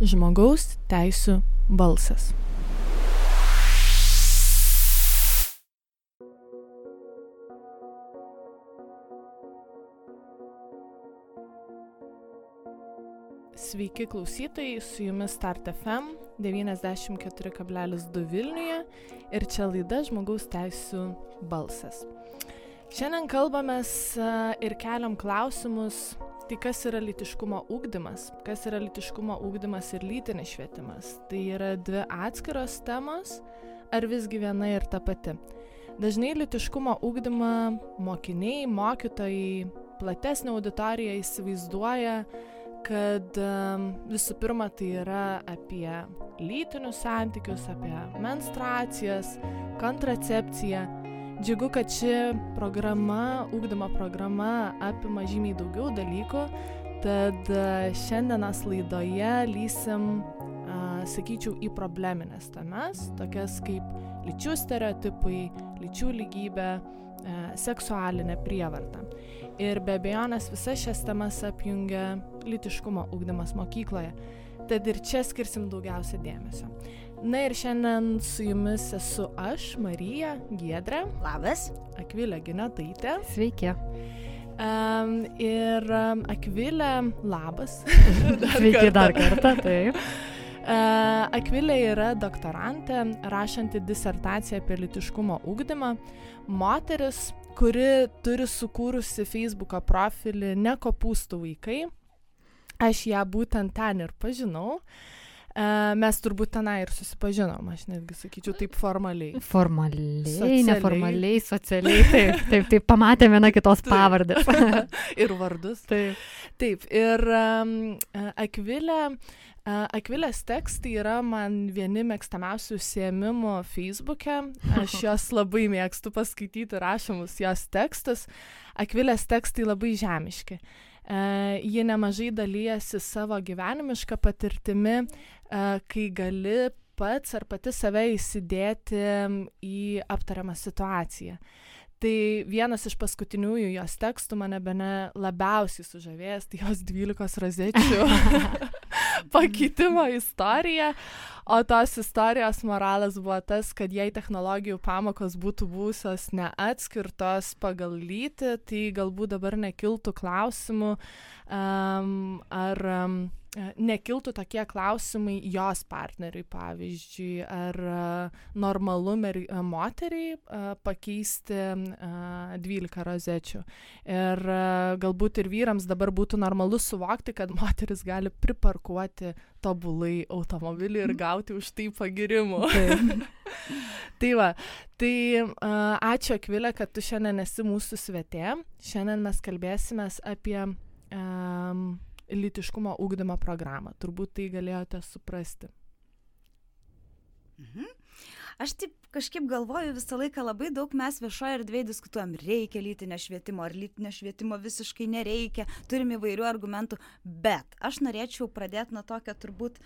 žmogaus teisų balsas. Sveiki klausytojai, su jumis Start FM 94,2 Vilniuje ir čia laida Žmogaus teisų balsas. Šiandien kalbamės ir keliam klausimus, tai kas yra litiškumo ūkdymas, kas yra litiškumo ūkdymas ir lytinis švietimas. Tai yra dvi atskiros temos, ar visgi viena ir ta pati. Dažnai litiškumo ūkdymą mokiniai, mokytojai, platesnė auditorija įsivaizduoja, kad visų pirma tai yra apie lytinius santykius, apie menstruacijas, kontracepciją. Džiugu, kad ši programa, ūkdymo programa apima žymiai daugiau dalykų, tad šiandienos laidoje lysim, sakyčiau, į probleminės temas, tokias kaip lyčių stereotipai, lyčių lygybė, a, seksualinė prievarta. Ir be abejonės visas šias temas apjungia lytiškumo ūkdymas mokykloje. Tad ir čia skirsim daugiausia dėmesio. Na ir šiandien su jumis esu aš, Marija Giedrė. Labas. Akvilė Ginetaitė. Sveiki. Um, ir um, Akvilė, labas. dar Sveiki kartą. dar kartą, taip. Uh, Akvilė yra doktorantė, rašanti disertaciją apie litiškumo ūkdymą. Moteris, kuri turi sukūrusi Facebook profilį Nekopūstų vaikai. Aš ją būtent ten ir pažinau. Uh, mes turbūt tenai ir susipažinom, aš netgi sakyčiau taip formaliai. Formaliai, socialiai. neformaliai, socialiai, taip, taip, taip, pamatėme viena kitos pavardės. ir vardus. Taip. Taip, ir um, Akvilė. Uh, Akvilės tekstai yra man vieni mėgstamiausių užsiemimų Facebook'e. Aš jos labai mėgstu paskaityti rašomus jos tekstus. Akvilės tekstai labai žemiški. Uh, ji nemažai dalyjasi savo gyvenimišką patirtimi, kai gali pats ar pati save įsidėti į aptariamą situaciją. Tai vienas iš paskutiniųjų jos tekstų mane bene labiausiai sužavėjęs, tai jos 12 rozečių pakeitimo istorija. O tos istorijos moralas buvo tas, kad jei technologijų pamokos būtų būsios neatskirtos pagal lytį, tai galbūt dabar nekiltų klausimų, um, ar um, nekiltų tokie klausimai jos partneriui, pavyzdžiui, ar normalu mer, moteriai pakeisti 12 rozečių. Ir galbūt ir vyrams dabar būtų normalu suvokti, kad moteris gali priparkuoti tobulai automobilį ir gauti už tai pagirimų. tai va, tai ačiū Akvilė, kad tu šiandien esi mūsų svetė. Šiandien mes kalbėsime apie um, lytiškumo ūkdymo programą. Turbūt tai galėjote suprasti. Mhm. Aš taip kažkaip galvoju, visą laiką labai daug mes viešoje erdvėje diskutuojam, reikia lytinio švietimo ar lytinio švietimo visiškai nereikia, turim įvairių argumentų, bet aš norėčiau pradėti nuo tokio turbūt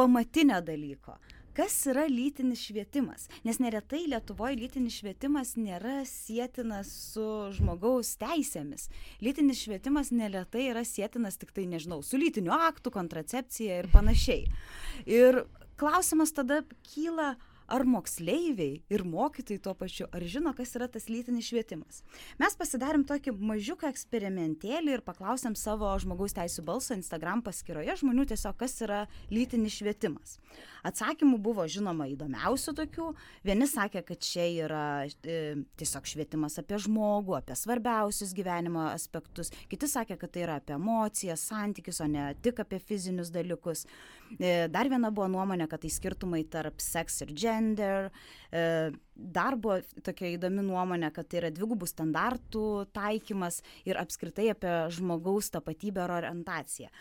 pamatinio dalyko. Uh, kas yra lytinis švietimas nes neretai lietuvoj lytinis švietimas nėra sietinas su žmogaus teisėmis. Lytinis švietimas neretai yra sietinas tiktai nežinau su lytiniu aktu kontracepcija ir panašiai. Ir klausimas tada kyla ar moksleiviai ir mokytojai tuo pačiu ar žino kas yra tas lytinis švietimas. Mes pasidarėm tokį mažiuką eksperimentėlį ir paklausėm savo žmogaus teisių balso instagram paskyroje žmonių tiesiog kas yra lytinis švietimas. Atsakymų buvo žinoma įdomiausių tokių. Vieni sakė kad čia yra e, tiesiog švietimas apie žmogų apie svarbiausius gyvenimo aspektus. Kiti sakė kad tai yra apie emocijas santykius o ne tik apie fizinius dalykus dar viena buvo nuomonė kad tai skirtumai tarp seks ir gender. E, dar buvo tokia įdomi nuomonė, kad tai yra dvigubų standartų taikymas ir apskritai apie žmogaus tapatybę ar orientaciją.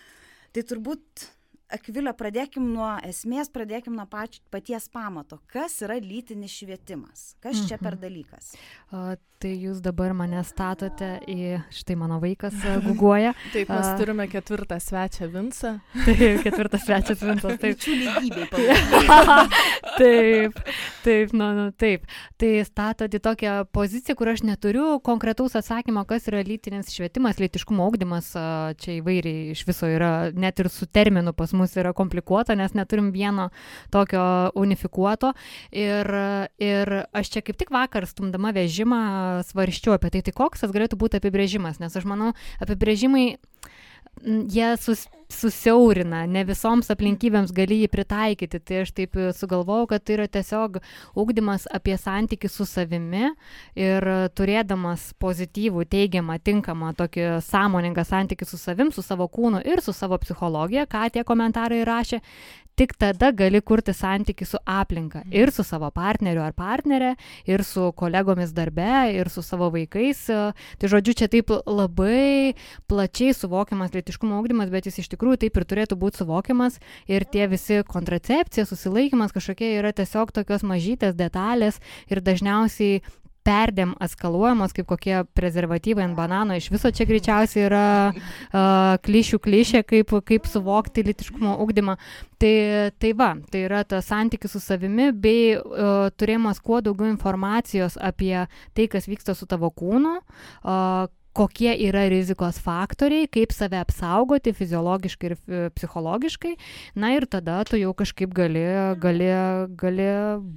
Tai turbūt Akvilė, pradėkim nuo esmės, pradėkim nuo pač, paties pamato. Kas yra lytinis švietimas? Kas čia per mhm. dalykas? O, tai jūs dabar mane statote į, štai mano vaikas guguoja. taip, mes A, turime ketvirtą svečią Vinsą. taip, ketvirtas svečias Vinsas. Taip, lyčių lygybei. taip, taip, nu, nu, taip. Tai statot į tokią poziciją, kur aš neturiu konkretaus atsakymo, kas yra lytinis švietimas, lytiškumo augdymas. Čia įvairiai iš viso yra, net ir su terminu pas mus yra komplikuota, nes neturim vieno tokio unifikuoto. Ir, ir aš čia kaip tik vakar stumdama vežimą svarščiau apie tai, tai koks tas galėtų būti apibrėžimas, nes aš manau, apibrėžimai jie sus, susiaurina, ne visoms aplinkybėms gali jį pritaikyti. Tai aš taip sugalvojau, kad tai yra tiesiog ūkdymas apie santykių su savimi ir turėdamas pozityvų, teigiamą, tinkamą, tokį sąmoningą santykių su savim, su savo kūnu ir su savo psichologija, ką tie komentarai rašė, tik tada gali kurti santyki su aplinka mhm. ir su savo partneriu ar partnerė, ir su kolegomis darbe, ir su savo vaikais. Tai žodžiu, čia taip labai plačiai suvokiamas lėtiškumo augdymas, bet jis iš tikrųjų taip ir turėtų būti suvokiamas ir tie visi kontracepcija, susilaikimas kažkokie yra tiesiog tokios mažytės detalės ir dažniausiai perdėm eskaluojamos kaip kokie prezervatyvai ant banano. Iš viso čia greičiausiai yra uh, klišių klišė, kaip, kaip suvokti litiškumo ugdymą. Tai, tai va, tai yra tas santykis su savimi bei uh, turėjimas kuo daugiau informacijos apie tai, kas vyksta su tavo kūnu, uh, kokie yra rizikos faktoriai, kaip save apsaugoti fiziologiškai ir e, psichologiškai. Na ir tada tu jau kažkaip gali, gali, gali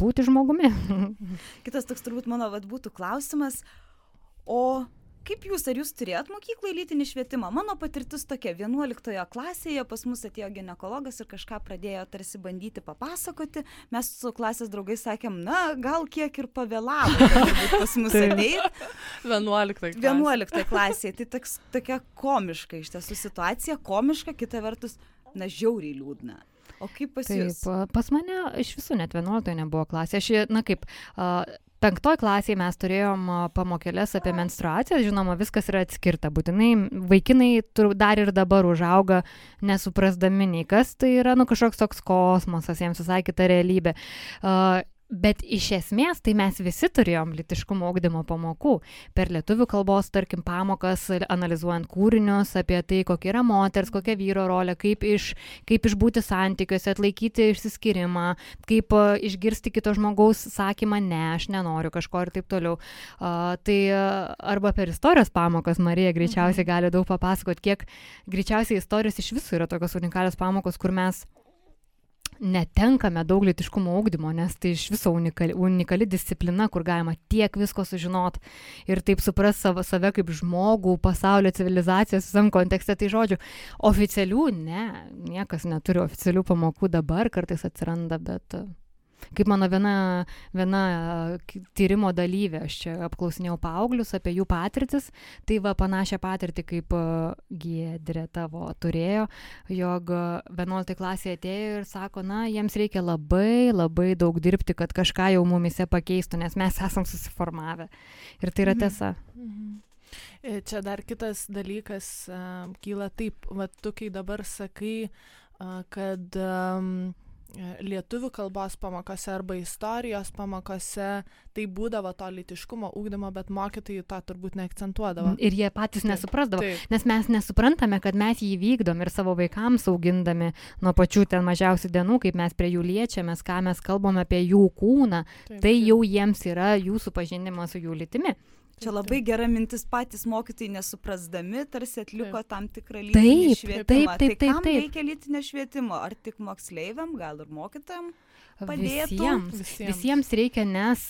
būti žmogumi. Kitas toks turbūt mano vat, būtų klausimas, o kaip jūs, ar jūs turėjot mokykloje lytinį švietimą? Mano patirtis tokia, 11 klasėje pas mus atėjo gynekologas ir kažką pradėjo tarsi bandyti papasakoti. Mes su klasės draugais sakėm, na, gal kiek ir pavėlavo pas mus ateiti. 11 klasėje. 11 klasėje. Tai toks, tokia komiška iš tiesų situacija, komiška, kita vertus, na, žiauriai liūdna. O kaip pas Taip, jūs? Pas mane iš visų net 11 nebuvo klasė. Aš, na kaip, uh, penktoj klasėj mes turėjom pamokėlės apie menstruacijas, žinoma, viskas yra atskirta. Būtinai vaikinai dar ir dabar užauga nesuprasdami nei kas, tai yra nu kažkoks toks kosmosas, jiems visai kita realybė. Uh, Bet iš esmės tai mes visi turėjom litiškumo augdymo pamokų. Per lietuvių kalbos, tarkim, pamokas, analizuojant kūrinius apie tai, kokia yra moters, kokia vyro rolė, kaip, iš, kaip išbūti santykiuose, atlaikyti išsiskyrimą, kaip uh, išgirsti kito žmogaus sakymą, ne, aš nenoriu kažko ir taip toliau. Uh, tai uh, arba per istorijos pamokas Marija greičiausiai mhm. gali daug papasakoti, kiek greičiausiai istorijos iš visų yra tokios unikalios pamokos, kur mes netenkame daug litiškumo ugdymo, nes tai iš viso unikali, unikali disciplina, kur galima tiek visko sužinot ir taip supras save, save kaip žmogų, pasaulio civilizacijos visam kontekste. Tai žodžiu, oficialių, ne, niekas neturi oficialių pamokų dabar, kartais atsiranda, bet Kaip mano viena, viena tyrimo dalyvė, aš čia apklausinėjau paauglius apie jų patirtis, tai va panašią patirtį kaip Giedrė tavo turėjo, jog 11 klasėje atėjo ir sako, na, jiems reikia labai, labai daug dirbti, kad kažką jau mumise pakeistų, nes mes esam susiformavę. Ir tai yra mhm. tiesa. Mhm. E, čia dar kitas dalykas kyla taip, va tu kai dabar sakai, kad um, E, lietuvių kalbos pamokose arba istorijos pamokose tai būdavo to litiškumo ūkdymo, bet mokytojai to turbūt neakcentuodavo. Ir jie patys taip, nesuprasdavo, taip. nes mes nesuprantame, kad mes jį vykdom ir savo vaikams augindami nuo pačių ten mažiausių dienų, kaip mes prie jų liečiamės, ką mes kalbam apie jų kūną, taip, tai taip. jau jiems yra jūsų pažinimas su jų lytimi. Čia labai gera mintis patys mokytojai nesuprasdami, tarsi atliko tam tikrą lytinį švietimą. Taip, taip, taip. Tai kam taip. reikia lytinio švietimo? Ar tik moksleiviam, gal ir mokytam? Padėtų? Visiems, visiems. visiems reikia, nes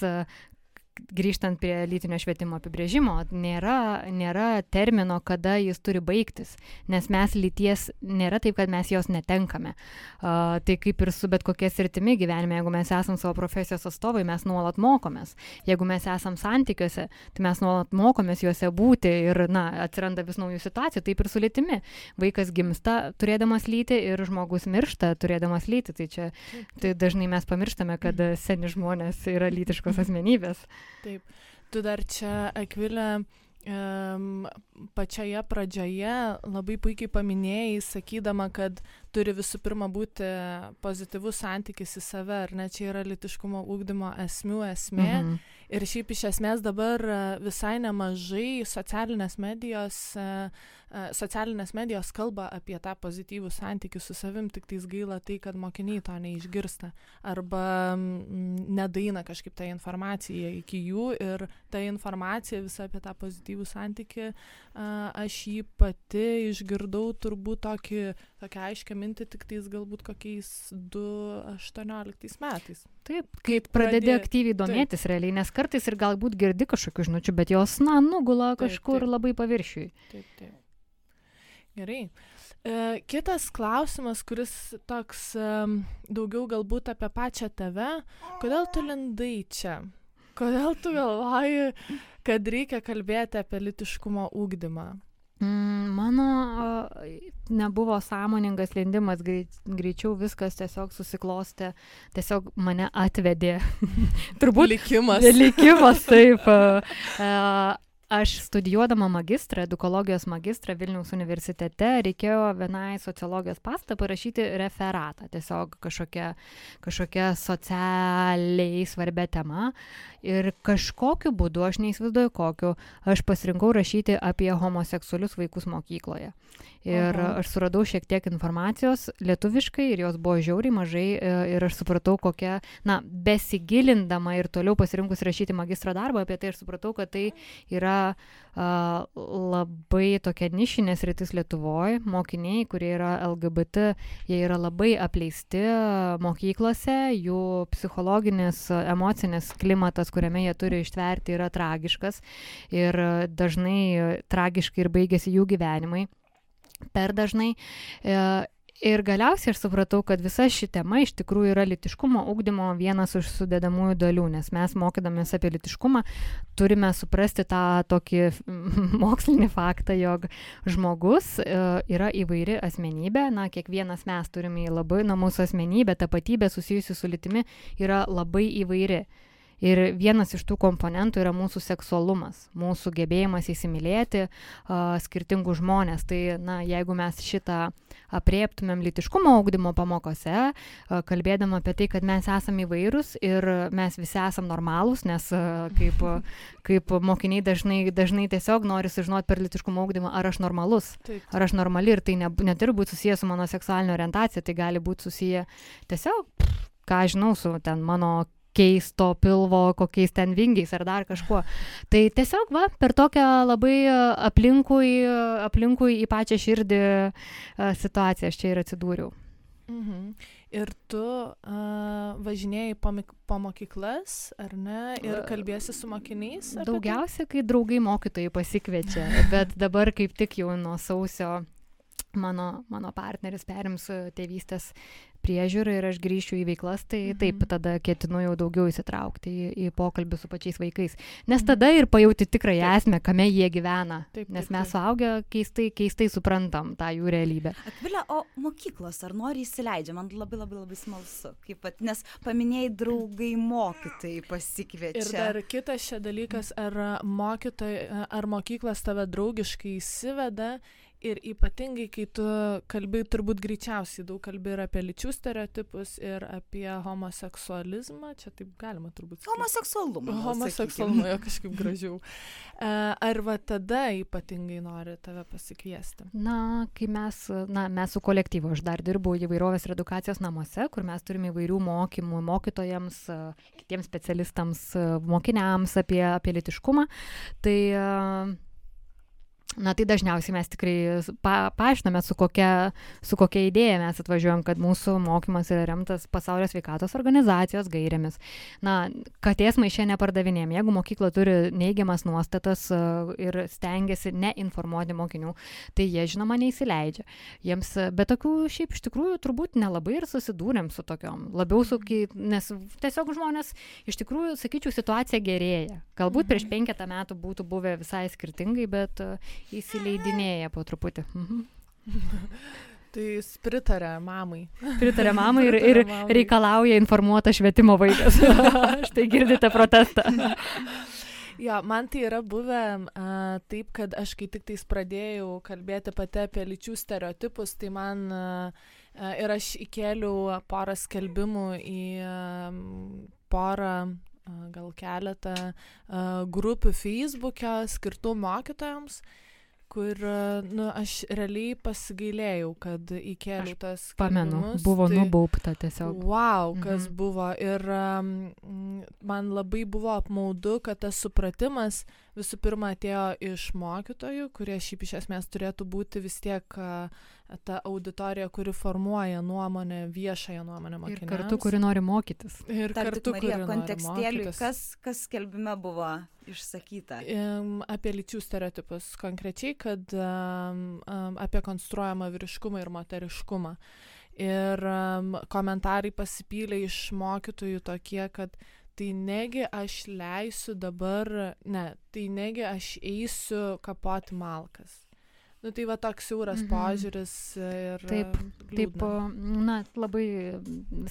grįžtant prie lytinio švietimo apibrėžimo, nėra, nėra termino, kada jis turi baigtis, nes mes lyties nėra taip, kad mes jos netenkame. Uh, tai kaip ir su bet kokia sritimi gyvenime, jeigu mes esam savo profesijos atstovai, mes nuolat mokomės. Jeigu mes esam santykiuose, tai mes nuolat mokomės juose būti ir, na, atsiranda vis naujų situacijų, taip ir su lytimi. Vaikas gimsta turėdamas lyti ir žmogus miršta turėdamas lyti. Tai čia tai dažnai mes pamirštame, kad seni žmonės yra lytiškos asmenybės. Taip, tu dar čia, Akvilė, um, pačioje pradžioje labai puikiai paminėjai, sakydama, kad turi visų pirma būti pozityvus santykis į save, ar ne čia yra litiškumo ūkdymo esmių esmė. Mhm. Ir šiaip iš esmės dabar visai nemažai socialinės medijos uh, socialinės medijos kalba apie tą pozityvų santykių su savim, tik tais gaila tai, kad mokiniai to neišgirsta arba nedaina kažkaip tą informaciją iki jų ir ta informacija visa apie tą pozityvų santykių, aš jį pati išgirdau turbūt tokį, tokią aiškę mintį tik tais galbūt kokiais 2018 metais. Taip, kaip pradedi pradė... aktyviai domėtis taip. realiai, nes kartais ir galbūt girdi kažkokių žinių, bet jos, na, nugula kažkur taip, taip. labai paviršiui. Taip, taip. Gerai. E, kitas klausimas, kuris toks e, daugiau galbūt apie pačią tave. Kodėl tu lindai čia? Kodėl tu galvoji, kad reikia kalbėti apie litiškumo ūkdymą? Mm, mano nebuvo sąmoningas lindimas, greičiau viskas tiesiog susiklostė, tiesiog mane atvedė. Turbūt likimas. Likimas, taip. Aš studijuodama magistrą, edukologijos magistrą Vilniaus universitete, reikėjo vienai sociologijos pastą parašyti referatą, tiesiog kažkokia, kažkokia socialiai svarbia tema. Ir kažkokiu būdu, aš neįsivaizduoju kokiu, aš pasirinkau rašyti apie homoseksualius vaikus mokykloje. Ir Aha. aš suradau šiek tiek informacijos lietuviškai ir jos buvo žiauriai mažai e, ir aš supratau, kokia, na, besigilindama ir toliau pasirinkus rašyti magistro darbą apie tai, aš supratau, kad tai yra a, labai tokia nišinės rytis Lietuvoje. Mokiniai, kurie yra LGBT, jie yra labai apleisti mokyklose, jų psichologinis, emocinis klimatas, kuriame jie turi ištverti, yra tragiškas ir dažnai tragiškai ir baigėsi jų gyvenimai per dažnai. E, Ir galiausiai aš supratau, kad visa ši tema iš tikrųjų yra litiškumo ugdymo vienas iš sudėdamųjų dalių, nes mes mokydamės apie litiškumą turime suprasti tą tokį mokslinį faktą, jog žmogus e, yra įvairi asmenybė, na, kiekvienas mes turime labai, na, mūsų asmenybė, tapatybė susijusi su litimi yra labai įvairi. Ir vienas iš tų komponentų yra mūsų seksualumas, mūsų gebėjimas įsimylėti uh, skirtingus žmonės. Tai, na, jeigu mes šitą apriektumėm litiškumo augdymo pamokose, uh, kalbėdama apie tai, kad mes esame įvairūs ir mes visi esame normalūs, nes uh, kaip, kaip mokiniai dažnai, dažnai tiesiog nori sužinoti per litiškumo augdymą, ar aš normalus, Taip. ar aš normali ir tai ne, neturi būti susijęs su mano seksualinė orientacija, tai gali būti susiję tiesiog, ką žinau, su ten mano keisto pilvo kokiais ten vingiais ar dar kažkuo. Tai tiesiog, va, per tokią labai aplinkui, aplinkui į pačią širdį situaciją aš čia ir atsidūriau. Mhm. Ir tu uh, važinėjai po, po mokyklas, ar ne, ir kalbėsi su mokiniais? Daugiausia, kai draugai mokytojai pasikviečia, bet dabar kaip tik jau nuo sausio mano, mano partneris perims tėvystės priežiūrą ir aš grįšiu į veiklas, tai mhm. taip, tada ketinu jau daugiau įsitraukti į, į pokalbį su pačiais vaikais. Nes mhm. tada ir pajauti tikrąją taip. esmę, kame jie gyvena. Taip, taip, nes mes suaugę keistai, keistai suprantam tą jų realybę. Akvilė, o mokyklos ar nori įsileidžia? Man labai labai labai smalsu. Kaip pat, nes paminėjai draugai mokytojai pasikviečia. Ir dar kitas šia dalykas, ar mokytojai, ar mokyklas tave draugiškai įsiveda ir ypatingai kai tu kalbi turbūt greičiausiai daug kalbi ir apie lyčių stereotipus ir apie homoseksualizmą. Čia taip galima turbūt homoseksualumą homoseksualumą jo kažkaip gražiau. Ar va tada ypatingai nori tave pasikviesti? Na kai mes na mes su kolektyvu aš dar dirbu įvairovės ir edukacijos namuose kur mes turime įvairių mokymų mokytojams kitiems specialistams mokiniams apie apie lytiškumą. Tai Na tai dažniausiai mes tikrai pa, paaiškiname, su kokia, su kokia idėja mes atvažiuojam, kad mūsų mokymas yra remtas pasaulio sveikatos organizacijos gairėmis. Na, katės maišė nepardavinėjom. Jeigu mokykla turi neigiamas nuostatas uh, ir stengiasi neinformuoti mokinių, tai jie žinoma neįsileidžia. Jiems, bet tokių šiaip iš tikrųjų turbūt nelabai ir susidūrėm su tokiom. Labiau su, nes tiesiog žmonės, iš tikrųjų, sakyčiau, situacija gerėja. Galbūt prieš mhm. penketą metų būtų buvę visai skirtingai, bet uh, įsileidinėja po truputį. Mhm. Tai jis pritarė mamai. Pritarė mamai ir, ir mamai. reikalauja informuotą švietimo vaikas. Štai girdite protestą. Jo, man tai yra buvę a, taip, kad aš kai tik tais pradėjau kalbėti pati apie lyčių stereotipus, tai man a, a, ir aš įkėliau porą skelbimų į a, porą gal keletą grupių Facebook'e skirtų mokytojams kur, nu, aš realiai pasigailėjau, kad įkėliau tas... Pamenu, buvo tai, nubaupta tiesiog. Wow, kas mhm. buvo. Ir um, man labai buvo apmaudu, kad tas supratimas visų pirma atėjo iš mokytojų, kurie šiaip iš esmės turėtų būti vis tiek uh, ta auditorija, kuri formuoja nuomonę, viešąją nuomonę mokiniams. Ir kartu, kuri nori mokytis. Ir Tarp kartu, Marija, kuri kontekstėliui, kas, kas skelbime buvo išsakyta? Apie lyčių stereotipus konkrečiai, kad apie konstruojamą vyriškumą ir moteriškumą. Ir komentarai pasipylė iš mokytojų tokie, kad tai negi aš leisiu dabar, ne, tai negi aš eisiu kapoti malkas Nu tai va toks siauras mhm. požiūris ir. Taip, liūdna. taip, na, labai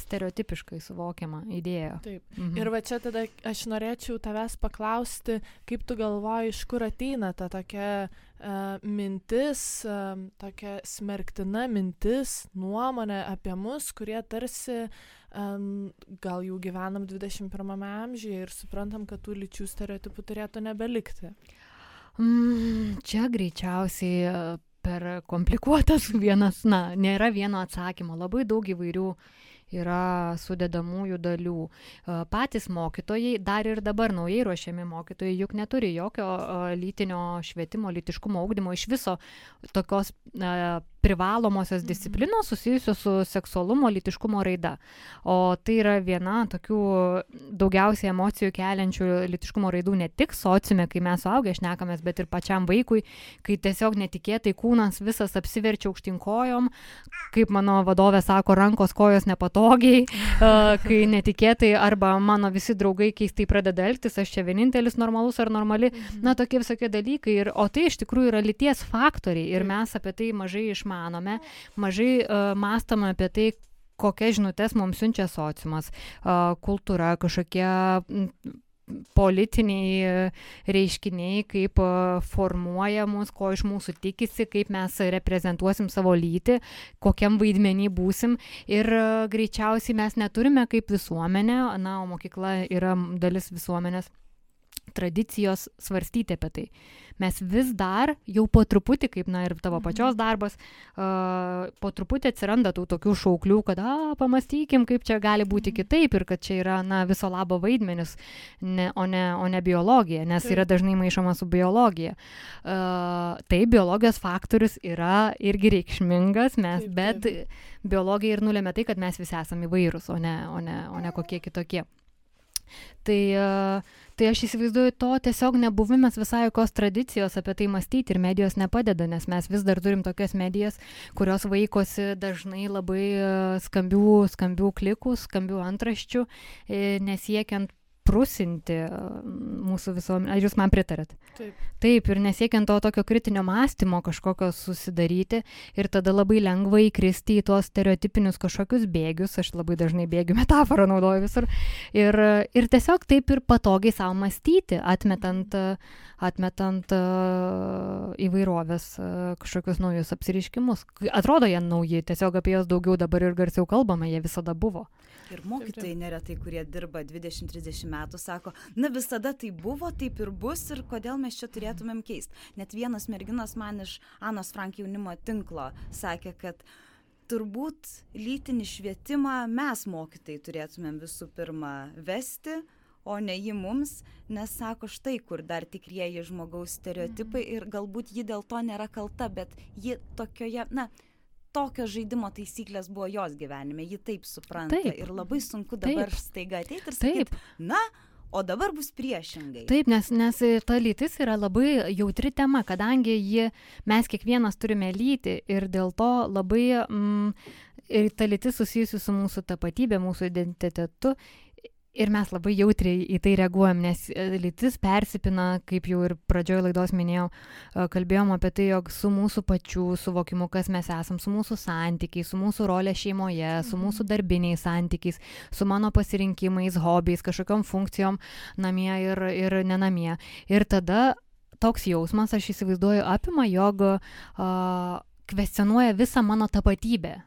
stereotipiškai suvokiama idėja. Taip. Mhm. Ir va čia tada aš norėčiau tavęs paklausti, kaip tu galvoji, iš kur ateina ta tokia uh, mintis, uh, tokia smerktina mintis, nuomonė apie mus, kurie tarsi um, gal jau gyvenam 21 amžiuje ir suprantam, kad tų lyčių stereotipų turėtų nebelikti. Mm, čia greičiausiai e, per komplikuotas vienas, na, nėra vieno atsakymo, labai daug įvairių yra sudedamųjų dalių. E, patys mokytojai, dar ir dabar naujai ruošiami mokytojai, juk neturi jokio e, lytinio švietimo, lytiškumo augdymo, iš viso tokios privalomosios mhm. disciplinos susijusios su seksualumo, litiškumo raida. O tai yra viena tokių daugiausiai emocijų keliančių litiškumo raidų ne tik sociume, kai mes suaugę šnekamės, bet ir pačiam vaikui, kai tiesiog netikėtai kūnas visas apsiverčia aukštinkojom, kaip mano vadovė sako, rankos kojos nepatogiai, kai netikėtai arba mano visi draugai keistai pradeda elgtis, aš čia vienintelis normalus ar normali, mhm. na tokie visokie dalykai. Ir, o tai iš tikrųjų yra lyties faktoriai ir mes apie tai mažai išmanome išmanome, mažai uh, mąstome apie tai, kokias žinutės mums siunčia sociumas, uh, kultūra, kažkokie politiniai reiškiniai, kaip formuoja mus, ko iš mūsų tikisi, kaip mes reprezentuosim savo lytį, kokiam vaidmenį būsim. Ir greičiausiai mes neturime kaip visuomenė, na, o mokykla yra dalis visuomenės tradicijos svarstyti apie tai mes vis dar jau po truputį, kaip na ir tavo mhm. pačios darbas, uh, po truputį atsiranda tų tokių šauklių, kad, a, pamastykim, kaip čia gali būti mhm. kitaip ir kad čia yra, na, viso labo vaidmenis, ne, o, ne, o ne biologija, nes yra dažnai maišoma su biologija. Uh, tai biologijos faktorius yra irgi reikšmingas, mes, taip, bet taip. biologija ir nulėmė tai, kad mes visi esame įvairūs, o ne, o ne, o ne kokie kitokie. Tai, tai aš įsivaizduoju, to tiesiog nebuvimas visai jokios tradicijos apie tai mąstyti ir medijos nepadeda, nes mes vis dar turim tokias medijas, kurios vaikosi dažnai labai skambių, skambių klikų, skambių antraščių, e, nesiekiant prusinti mūsų visuomenę. Ar jūs man pritarėt? Taip. Taip, ir nesiekiant to tokio kritinio mąstymo kažkokio susidaryti ir tada labai lengva įkristi į tuos stereotipinius kažkokius bėgius, aš labai dažnai bėgių metaforą naudoju visur, ir, ir tiesiog taip ir patogiai savo mąstyti, atmetant, atmetant uh, įvairovės uh, kažkokius naujus apsiriškimus. Atrodo jie nauji, tiesiog apie juos daugiau dabar ir garsiau kalbame, jie visada buvo. Ir mokytojai neretai, kurie dirba 20-30 metų, sako, na visada tai buvo, taip ir bus ir kodėl mes čia turėtumėm keisti. Net vienas merginas man iš Anos Frank jaunimo tinklo sakė, kad turbūt lytinį švietimą mes mokytojai turėtumėm visų pirma vesti, o ne ji mums, nes sako štai kur dar tikrieji žmogaus stereotipai mhm. ir galbūt ji dėl to nėra kalta, bet ji tokioje, na, tokios žaidimo taisyklės buvo jos gyvenime, ji taip supranta taip. ir labai sunku dabar taip. staiga ateiti ir sakyti, na, o dabar bus priešingai. Taip, nes, nes ta lytis yra labai jautri tema, kadangi ji, mes kiekvienas turime lyti ir dėl to labai mm, ir ta lytis susijusi su mūsų tapatybė, mūsų identitetu ir mes labai jautriai į tai reaguojam, nes e, lytis persipina, kaip jau ir pradžioje laidos minėjau, e, kalbėjom apie tai, jog su mūsų pačių suvokimu, kas mes esam, su mūsų santykiais, su mūsų rolė šeimoje, su mhm. mūsų darbiniais santykiais, su mano pasirinkimais, hobiais, kažkokiam funkcijom namie ir, ir nenamie. Ir tada toks jausmas, aš įsivaizduoju, apima, jog uh, kvestionuoja visą mano tapatybę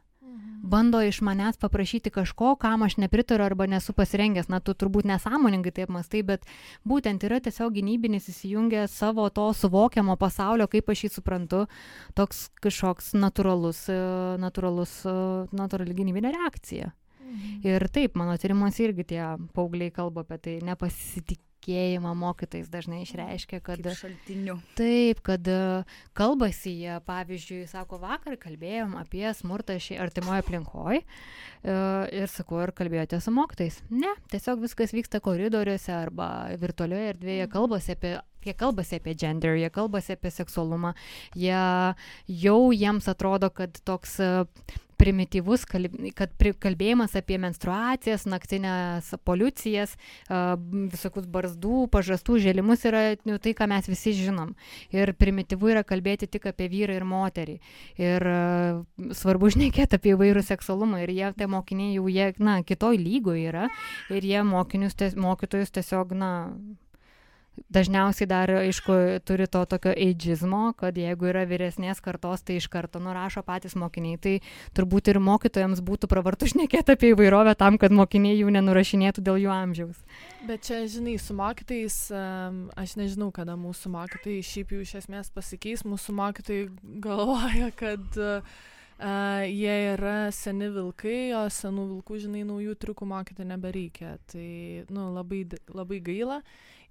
bando iš manęs paprašyti kažko, kam aš nepritariu arba nesu pasirengęs. Na, tu turbūt nesąmoningai taip mastai, bet būtent yra tiesiog gynybinis įsijungę savo to suvokiamo pasaulio, kaip aš jį suprantu, toks kažkoks natūralus, e, natūralus, e, natūrali gynybinė reakcija. Mhm. Ir taip, mano tyrimuose irgi tie paaugliai kalba apie tai nepasitikėjimą pasitikėjimą mokytais dažnai išreiškia, kad... Kaip šaltiniu. Taip, kad e, kalbasi jie, pavyzdžiui, sako, vakar kalbėjom apie smurtą šį artimoje aplinkoje ir sakau, ar kalbėjote su mokytais? Ne, tiesiog viskas vyksta koridoriuose arba virtualioje erdvėje, mhm. kalbasi apie jie kalbasi apie gender, jie kalbasi apie seksualumą, jie jau jiems atrodo, kad toks primityvus, kad kalbėjimas apie menstruacijas, naktinės poliucijas, visokius barzdų, pažastų, želimus yra nu, tai, ką mes visi žinom. Ir primityvu yra kalbėti tik apie vyrą ir moterį. Ir svarbu žinėkėti apie įvairių seksualumą. Ir jie, tie mokiniai jau, jie, na, kitoj lygoje yra. Ir jie mokinius, mokytojus tiesiog, na, dažniausiai dar, aišku, turi to tokio eidžizmo, kad jeigu yra vyresnės kartos, tai iš karto nurašo patys mokiniai. Tai turbūt ir mokytojams būtų pravartu šnekėti apie įvairovę tam, kad mokiniai jų nenurašinėtų dėl jų amžiaus. Bet čia, žinai, su mokytais, aš nežinau, kada mūsų mokytojai šiaip jau iš esmės pasikeis, mūsų mokytojai galvoja, kad uh, jie yra seni vilkai, o senų vilkų, žinai, naujų triukų mokyti nebereikia. Tai, nu, labai, labai gaila.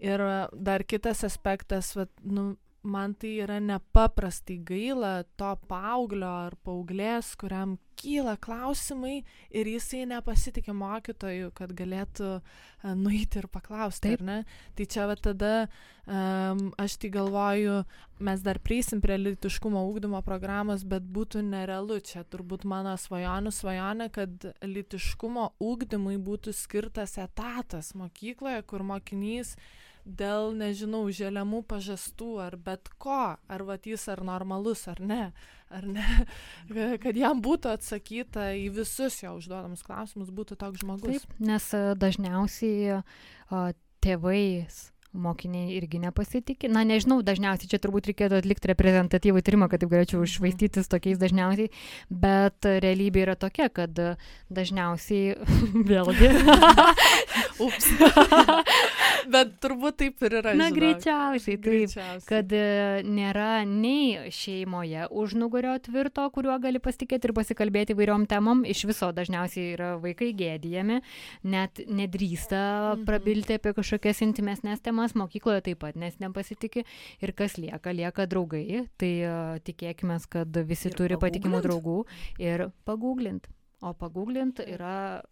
Ir dar kitas aspektas, vat, nu, man tai yra nepaprastai gaila to paauglio ar paauglės, kuriam kyla klausimai ir jisai nepasitikė mokytoju, kad galėtų uh, nueiti ir paklausti, Taip. ar ne? Tai čia va tada um, aš tai galvoju, mes dar prieisim prie litiškumo ūkdymo programos, bet būtų nerealu čia turbūt mano svajonių svajonė, kad litiškumo ūkdymui būtų skirtas etatas mokykloje, kur mokinys uh, dėl, nežinau, želiamų pažastų ar bet ko, ar vat jis ar normalus ar ne, ar ne, kad jam būtų atsakyta į visus jo užduodamus klausimus, būtų toks žmogus. Taip, nes e, dažniausiai o, tėvais mokiniai irgi nepasitikė. Na, nežinau, dažniausiai čia turbūt reikėtų atlikti reprezentatyvų tyrimą, kad taip galėčiau išvaistytis tokiais dažniausiai, bet realybė yra tokia, kad dažniausiai vėlgi. Ups. bet turbūt taip ir yra. Na, žinok. greičiausiai taip, greičiausiai. kad e, nėra nei šeimoje užnugario tvirto, kuriuo gali pasitikėti ir pasikalbėti įvairiom temom. Iš viso dažniausiai yra vaikai gėdijami, net nedrįsta mhm. prabilti apie kažkokias intimesnės temas ugdymas mokykloje taip pat, nes nepasitikė ir kas lieka, lieka draugai, tai uh, tikėkime, kad visi ir turi patikimų draugų ir pagūglint. O pagūglint yra,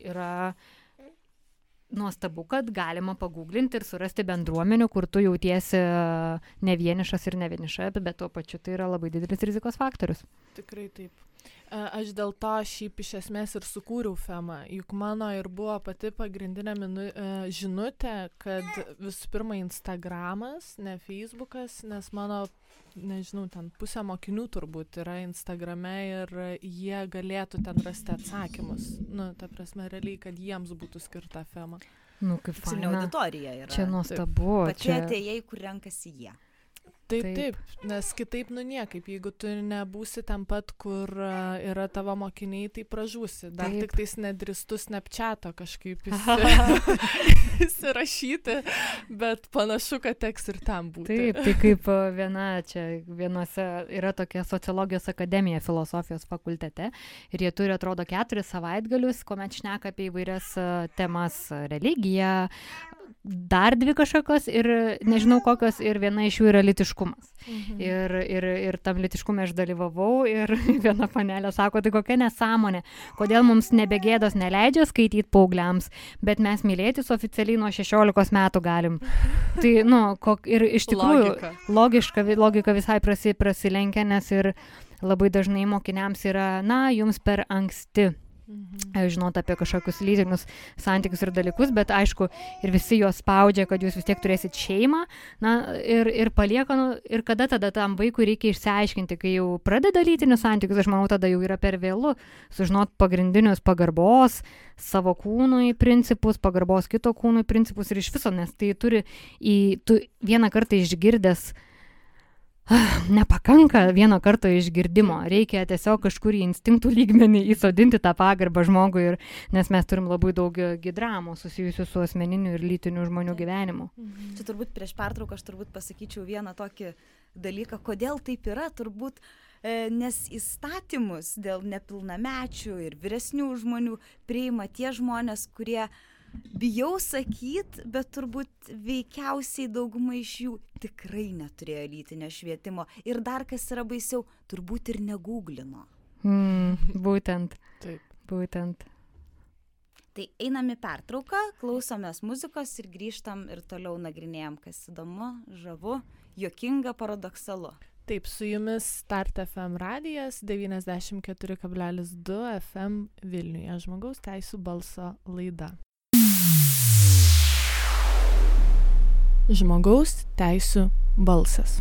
yra nuostabu, kad galima pagūglinti ir surasti bendruomenių, kur tu jautiesi ne vienišas ir ne vieniša, bet tuo pačiu tai yra labai didelis rizikos faktorius. Tikrai taip. Aš dėl to šiaip iš esmės ir sukūriau FEMA, juk mano ir buvo pati pagrindinė minu, žinutė, kad visų pirma Instagramas, ne Facebookas, nes mano, nežinau, ten pusė mokinių turbūt yra Instagrame ir jie galėtų ten rasti atsakymus. Nu, ta prasme, realiai, kad jiems būtų skirta FEMA. Nu, kaip faina. auditorija yra. Čia nuostabu. Čia... atėjai, kur renkasi jie. Taip, taip, nes kitaip, nu niekaip, jeigu tu nebūsi ten pat, kur uh, yra tavo mokiniai, tai pražūsi. Dar taip. tik tais nedristus nepčiato kažkaip įsirašyti, bet panašu, kad teks ir tam būti. Taip, tai kaip viena čia, vienose yra tokia sociologijos akademija filosofijos fakultete ir jie turi, atrodo, keturis savaitgalius, kuomet šneka apie įvairias temas - religiją, dar dvi kažkokios ir nežinau kokios ir viena iš jų yra litiškumas. Mhm. Ir, ir, ir tam litiškume aš dalyvavau ir viena panelė sako, tai kokia nesąmonė, kodėl mums nebegėdos neleidžia skaityti paaugliams, bet mes mylėtis oficialiai nuo 16 metų galim. Tai, nu, kok, ir iš tikrųjų logika, logiška, logika visai prasi, prasilenkia, nes ir labai dažnai mokiniams yra, na, jums per anksti Mhm. žinot apie kažkokius lytinius santykius ir dalykus, bet aišku, ir visi juos spaudžia, kad jūs vis tiek turėsit šeimą, na, ir, ir palieka, nu, ir kada tada tam vaikui reikia išsiaiškinti, kai jau pradeda lytinius santykius, aš manau, tada jau yra per vėlų sužinot pagrindinius pagarbos savo kūnui principus, pagarbos kito kūnui principus ir iš viso, nes tai turi į, tu vieną kartą išgirdęs nepakanka vieno karto išgirdimo, reikia tiesiog kažkur į instinktų lygmenį įsodinti tą pagarbą žmogui, ir, nes mes turim labai daug gidramų susijusių su asmeniniu ir lytiniu žmonių gyvenimu. Mhm. Čia turbūt prieš pertrauką aš turbūt pasakyčiau vieną tokį dalyką, kodėl taip yra, turbūt e, nes įstatymus dėl nepilnamečių ir vyresnių žmonių priima tie žmonės, kurie uh, bijau sakyt bet turbūt veikiausiai dauguma iš jų tikrai neturėjo lytinio švietimo. Ir dar kas yra baisiau turbūt ir negūglino mm, būtent. Taip. Būtent. Tai einam į pertrauką, klausomės muzikos ir grįžtam ir toliau nagrinėjom, kas įdomu, žavu, jokinga, paradoksalu. Taip, su jumis Start FM radijas 94,2 FM Vilniuje žmogaus teisų balso laida. Žmogaus teisų balsas.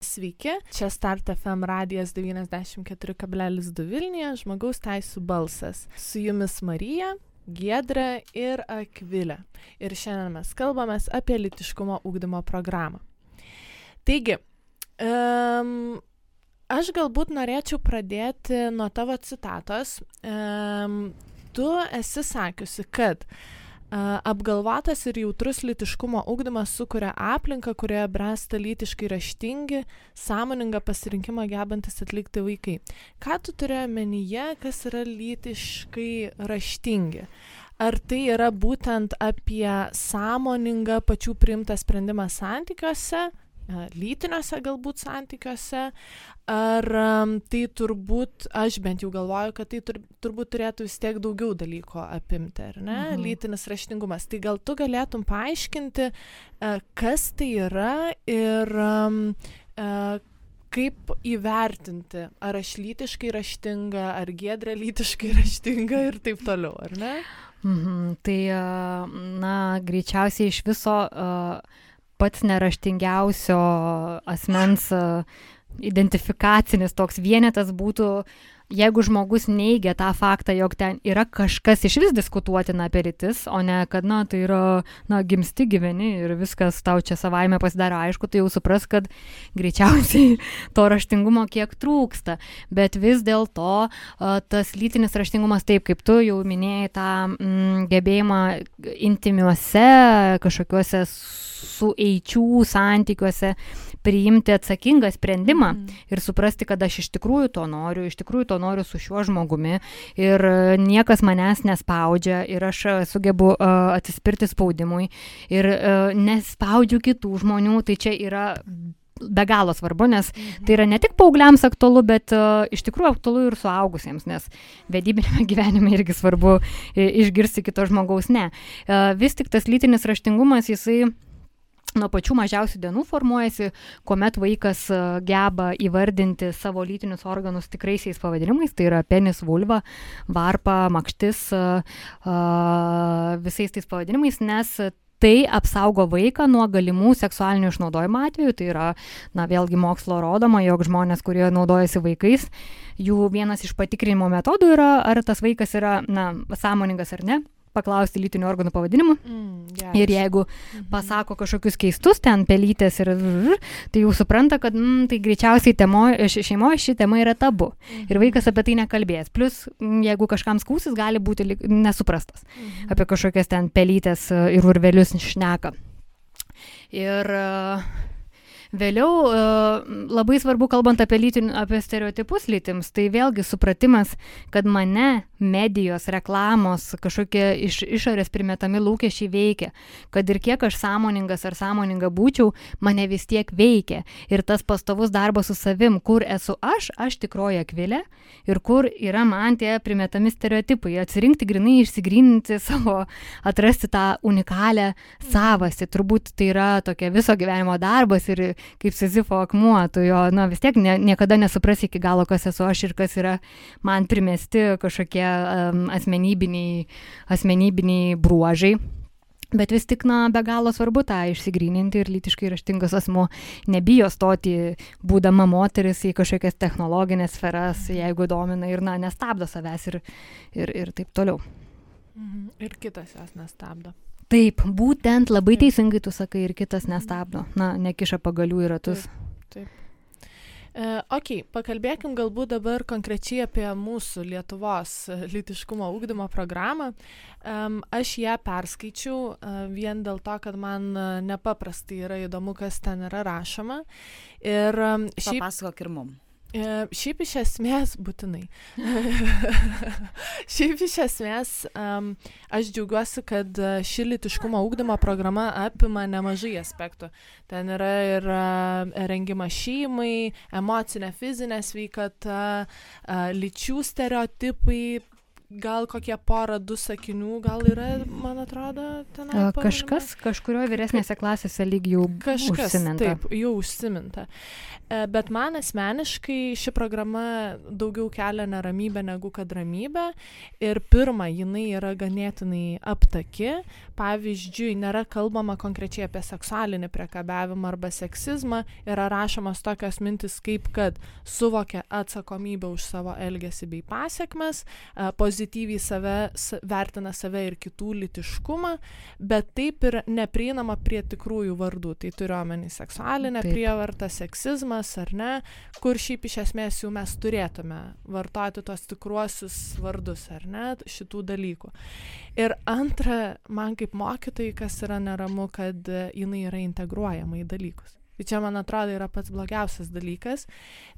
Sveiki, čia Start FM radijas 94,2 Vilniuje, žmogaus teisų balsas. Su jumis Marija, Giedra ir Akvilė. Ir šiandien mes kalbamės apie litiškumo ūkdymo programą. Taigi, um, aš galbūt norėčiau pradėti nuo tavo citatos. Um, tu esi sakiusi, kad uh, Apgalvotas ir jautrus litiškumo ugdymas sukuria aplinką, kurioje bręsta lytiškai raštingi, sąmoningą pasirinkimą gebantis atlikti vaikai. Ką tu turi omenyje, kas yra lytiškai raštingi? Ar tai yra būtent apie sąmoningą pačių priimtą sprendimą santykiuose, lytiniuose galbūt santykiuose, ar tai turbūt, aš bent jau galvoju, kad tai tur, turbūt turėtų vis tiek daugiau dalyko apimti, ar ne? Mhm. Lytinis raštingumas. Tai gal tu galėtum paaiškinti, kas tai yra ir kaip įvertinti, ar aš lytiškai raštinga, ar gedrė lytiškai raštinga ir taip toliau, ar ne? Mhm, tai, na, greičiausiai iš viso uh, pats neraštingiausio asmens identifikacinis toks vienetas būtų jeigu žmogus neigia tą faktą, jog ten yra kažkas iš vis diskutuotina apie rytis, o ne kad, na, tai yra, na, gimsti gyveni ir viskas tau čia savaime pasidaro aišku, tai jau supras, kad greičiausiai to raštingumo kiek trūksta. Bet vis dėlto tas lytinis raštingumas, taip kaip tu jau minėjai, tą mm, gebėjimą intimiuose kažkokiuose sueičių santykiuose priimti atsakingą sprendimą mm. ir suprasti, kad aš iš tikrųjų to noriu, iš tikrųjų to noriu su šiuo žmogumi ir e, niekas manęs nespaudžia ir aš e, sugebu uh, atsispirti spaudimui ir uh, nespaudžiu kitų žmonių, tai čia yra be galo svarbu, nes mhm. tai yra ne tik paaugliams aktualu, bet uh, iš tikrųjų aktualu ir suaugusiems, nes vedybinėme gyvenime irgi svarbu išgirsti kito žmogaus ne. Uh, vis tik tas lytinis raštingumas, jisai nuo pačių mažiausių dienų formuojasi, kuomet vaikas e, geba įvardinti savo lytinius organus tikraisiais pavadinimais, tai yra penis, vulva, varpa, makštis, e, e, visais tais pavadinimais, nes tai apsaugo vaiką nuo galimų seksualinių išnaudojimo atvejų. Tai yra, na, vėlgi mokslo rodoma, jog žmonės, kurie naudojasi vaikais, jų vienas iš patikrinimo metodų yra, ar tas vaikas yra, na, sąmoningas ar ne paklausti lytinių organų pavadinimų. Mm, yes. Ir jeigu mhm. pasako kažkokius keistus ten pelytės ir tai jau supranta, kad mm, tai greičiausiai šeimoje ši tema yra tabu. Mm. Ir vaikas apie tai nekalbės. Plus, jeigu kažkam skūsis, gali būti nesuprastas. Mm. Apie kažkokias ten pelytės e, ir urvelius šneka. Ir uh, Vėliau e, labai svarbu, kalbant apie, lytin, apie stereotipus lytims, tai vėlgi supratimas, kad mane medijos, reklamos, kažkokie iš išorės primetami lūkesčiai veikia, kad ir kiek aš sąmoningas ar sąmoninga būčiau, mane vis tiek veikia. Ir tas pastovus darbas su savim, kur esu aš, aš tikroji akvilė ir kur yra man tie primetami stereotipai, atsirinkti grinai, išsigryninti savo, atrasti tą unikalią savastį. Turbūt tai yra tokia viso gyvenimo darbas ir kaip Sizifo akmuo, tu jo, na vis tiek ne, niekada nesuprasi iki galo, kas esu aš ir kas yra man primesti kažkokie um, asmenybiniai, asmenybiniai bruožai. Bet vis tik, na, be galo svarbu tą išsigryninti ir lytiškai raštingas asmo nebijo stoti, būdama moteris į kažkokias technologinės sferas, jeigu domina ir, na, nestabdo savęs ir, ir, ir taip toliau. Mhm. Ir kitas jos nestabdo. Taip, būtent labai teisingai tu sakai ir kitas nestabdo, na, nekiša pagalių į ratus. Taip. taip. E, ok, pakalbėkim galbūt dabar konkrečiai apie mūsų Lietuvos litiškumo ūkdymo programą. Um, aš ją perskaičiau uh, vien dėl to, kad man nepaprastai yra įdomu, kas ten yra rašoma. Ir šiaip... Papasakok ir mums. E, šiaip iš esmės, būtinai. šiaip iš esmės, um, aš džiaugiuosi, kad e, ši litiškumo ūkdymo programa apima nemažai aspektų. Ten yra ir uh, rengimas šeimai, emocinė, fizinė sveikata, lyčių stereotipai, gal kokie pora, du sakinių, gal yra, man atrodo, ten. Kažkas, kažkurioje vyresnėse klasėse lyg jau kažkas, užsiminta. Taip, jau užsiminta. E, bet man asmeniškai ši programa daugiau kelia neramybę negu kad ramybę. Ir pirma, jinai yra ganėtinai aptaki. Pavyzdžiui, nėra kalbama konkrečiai apie seksualinį priekabiavimą arba seksizmą. Yra rašomas tokios mintis kaip, kad suvokia atsakomybę už savo elgesį bei pasiekmes. E, pozityviai save, vertina save ir kitų litiškumą, bet taip ir neprieinama prie tikrųjų vardų. Tai turiu omeny seksualinę taip. prievartą, seksizmas ar ne, kur šiaip iš esmės jau mes turėtume vartoti tos tikruosius vardus ar ne, šitų dalykų. Ir antra, man kaip mokytojai, kas yra neramu, kad jinai yra integruojama į dalykus. Tai čia, man atrodo, yra pats blogiausias dalykas.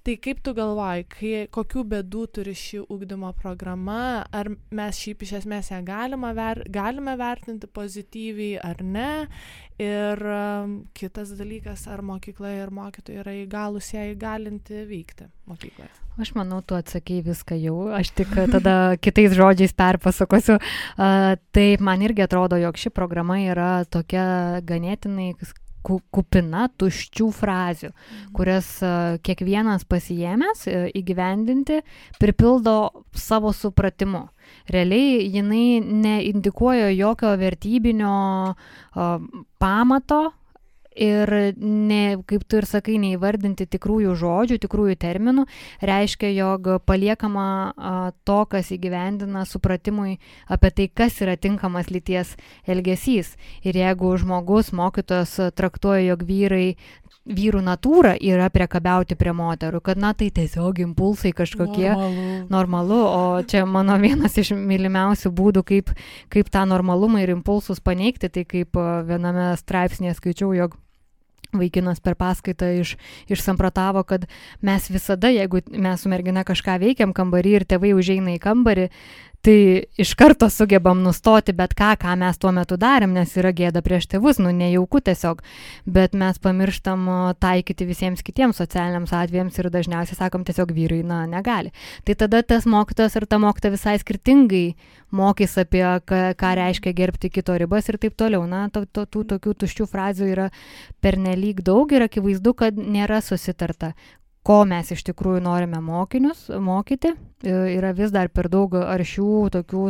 Tai kaip tu galvoji, kai, kokių bėdų turi ši ugdymo programa, ar mes šiaip iš esmės ją galime, ver, galime vertinti pozityviai ar ne? Ir um, kitas dalykas, ar mokykla ir mokytojai yra įgalus ją įgalinti veikti mokykloje. Aš manau, tu atsakėjai viską jau, aš tik tada kitais žodžiais perpasakosiu. Uh, taip, man irgi atrodo, jog ši programa yra tokia ganėtinai kupina tuščių frazių, mhm. kurias e, kiekvienas pasijėmęs e, įgyvendinti pripildo savo supratimu. Realiai jinai neindikuoja jokio vertybinio pamato ir ne, kaip tu ir sakai, neįvardinti tikrųjų žodžių, tikrųjų terminų, reiškia, jog paliekama a, to, kas įgyvendina supratimui apie tai, kas yra tinkamas lyties elgesys. Ir jeigu žmogus, mokytojas traktuoja, jog vyrai vyrų natūra yra priekabiauti prie moterų, kad na tai tiesiog impulsai kažkokie normalu. normalu, o čia mano vienas iš mylimiausių būdų, kaip, kaip tą normalumą ir impulsus paneigti, tai kaip viename straipsnėje skaičiau, jog vaikinas per paskaitą iš, išsampratavo, kad mes visada, jeigu mes su mergina kažką veikiam kambarį ir tėvai užeina į kambarį, tai iš karto sugebam nustoti bet ką, ką mes tuo metu darėm, nes yra gėda prieš tėvus, nu nejauku tiesiog, bet mes pamirštam taikyti visiems kitiems socialiniams atvejams ir dažniausiai sakom tiesiog vyrai, na, negali. Tai tada tas mokytojas ir ta mokytoja visai skirtingai mokys apie, ką, ką reiškia gerbti kito ribas ir taip toliau. Na, to, to, tų tokių tuščių frazių yra pernelyg daug ir akivaizdu, kad nėra susitarta, ko mes iš tikrųjų norime mokinius mokyti. E, yra vis dar per daug aršių, tokių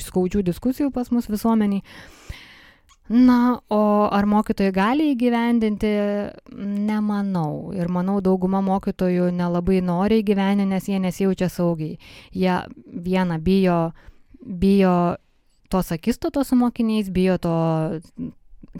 skaudžių, diskusijų pas mus visuomeniai. Na, o ar mokytojai gali įgyvendinti, nemanau. Ir manau, dauguma mokytojų nelabai nori įgyvendinti, nes jie nesijaučia saugiai. Jie vieną bijo, bijo tos akistatos su mokiniais, bijo to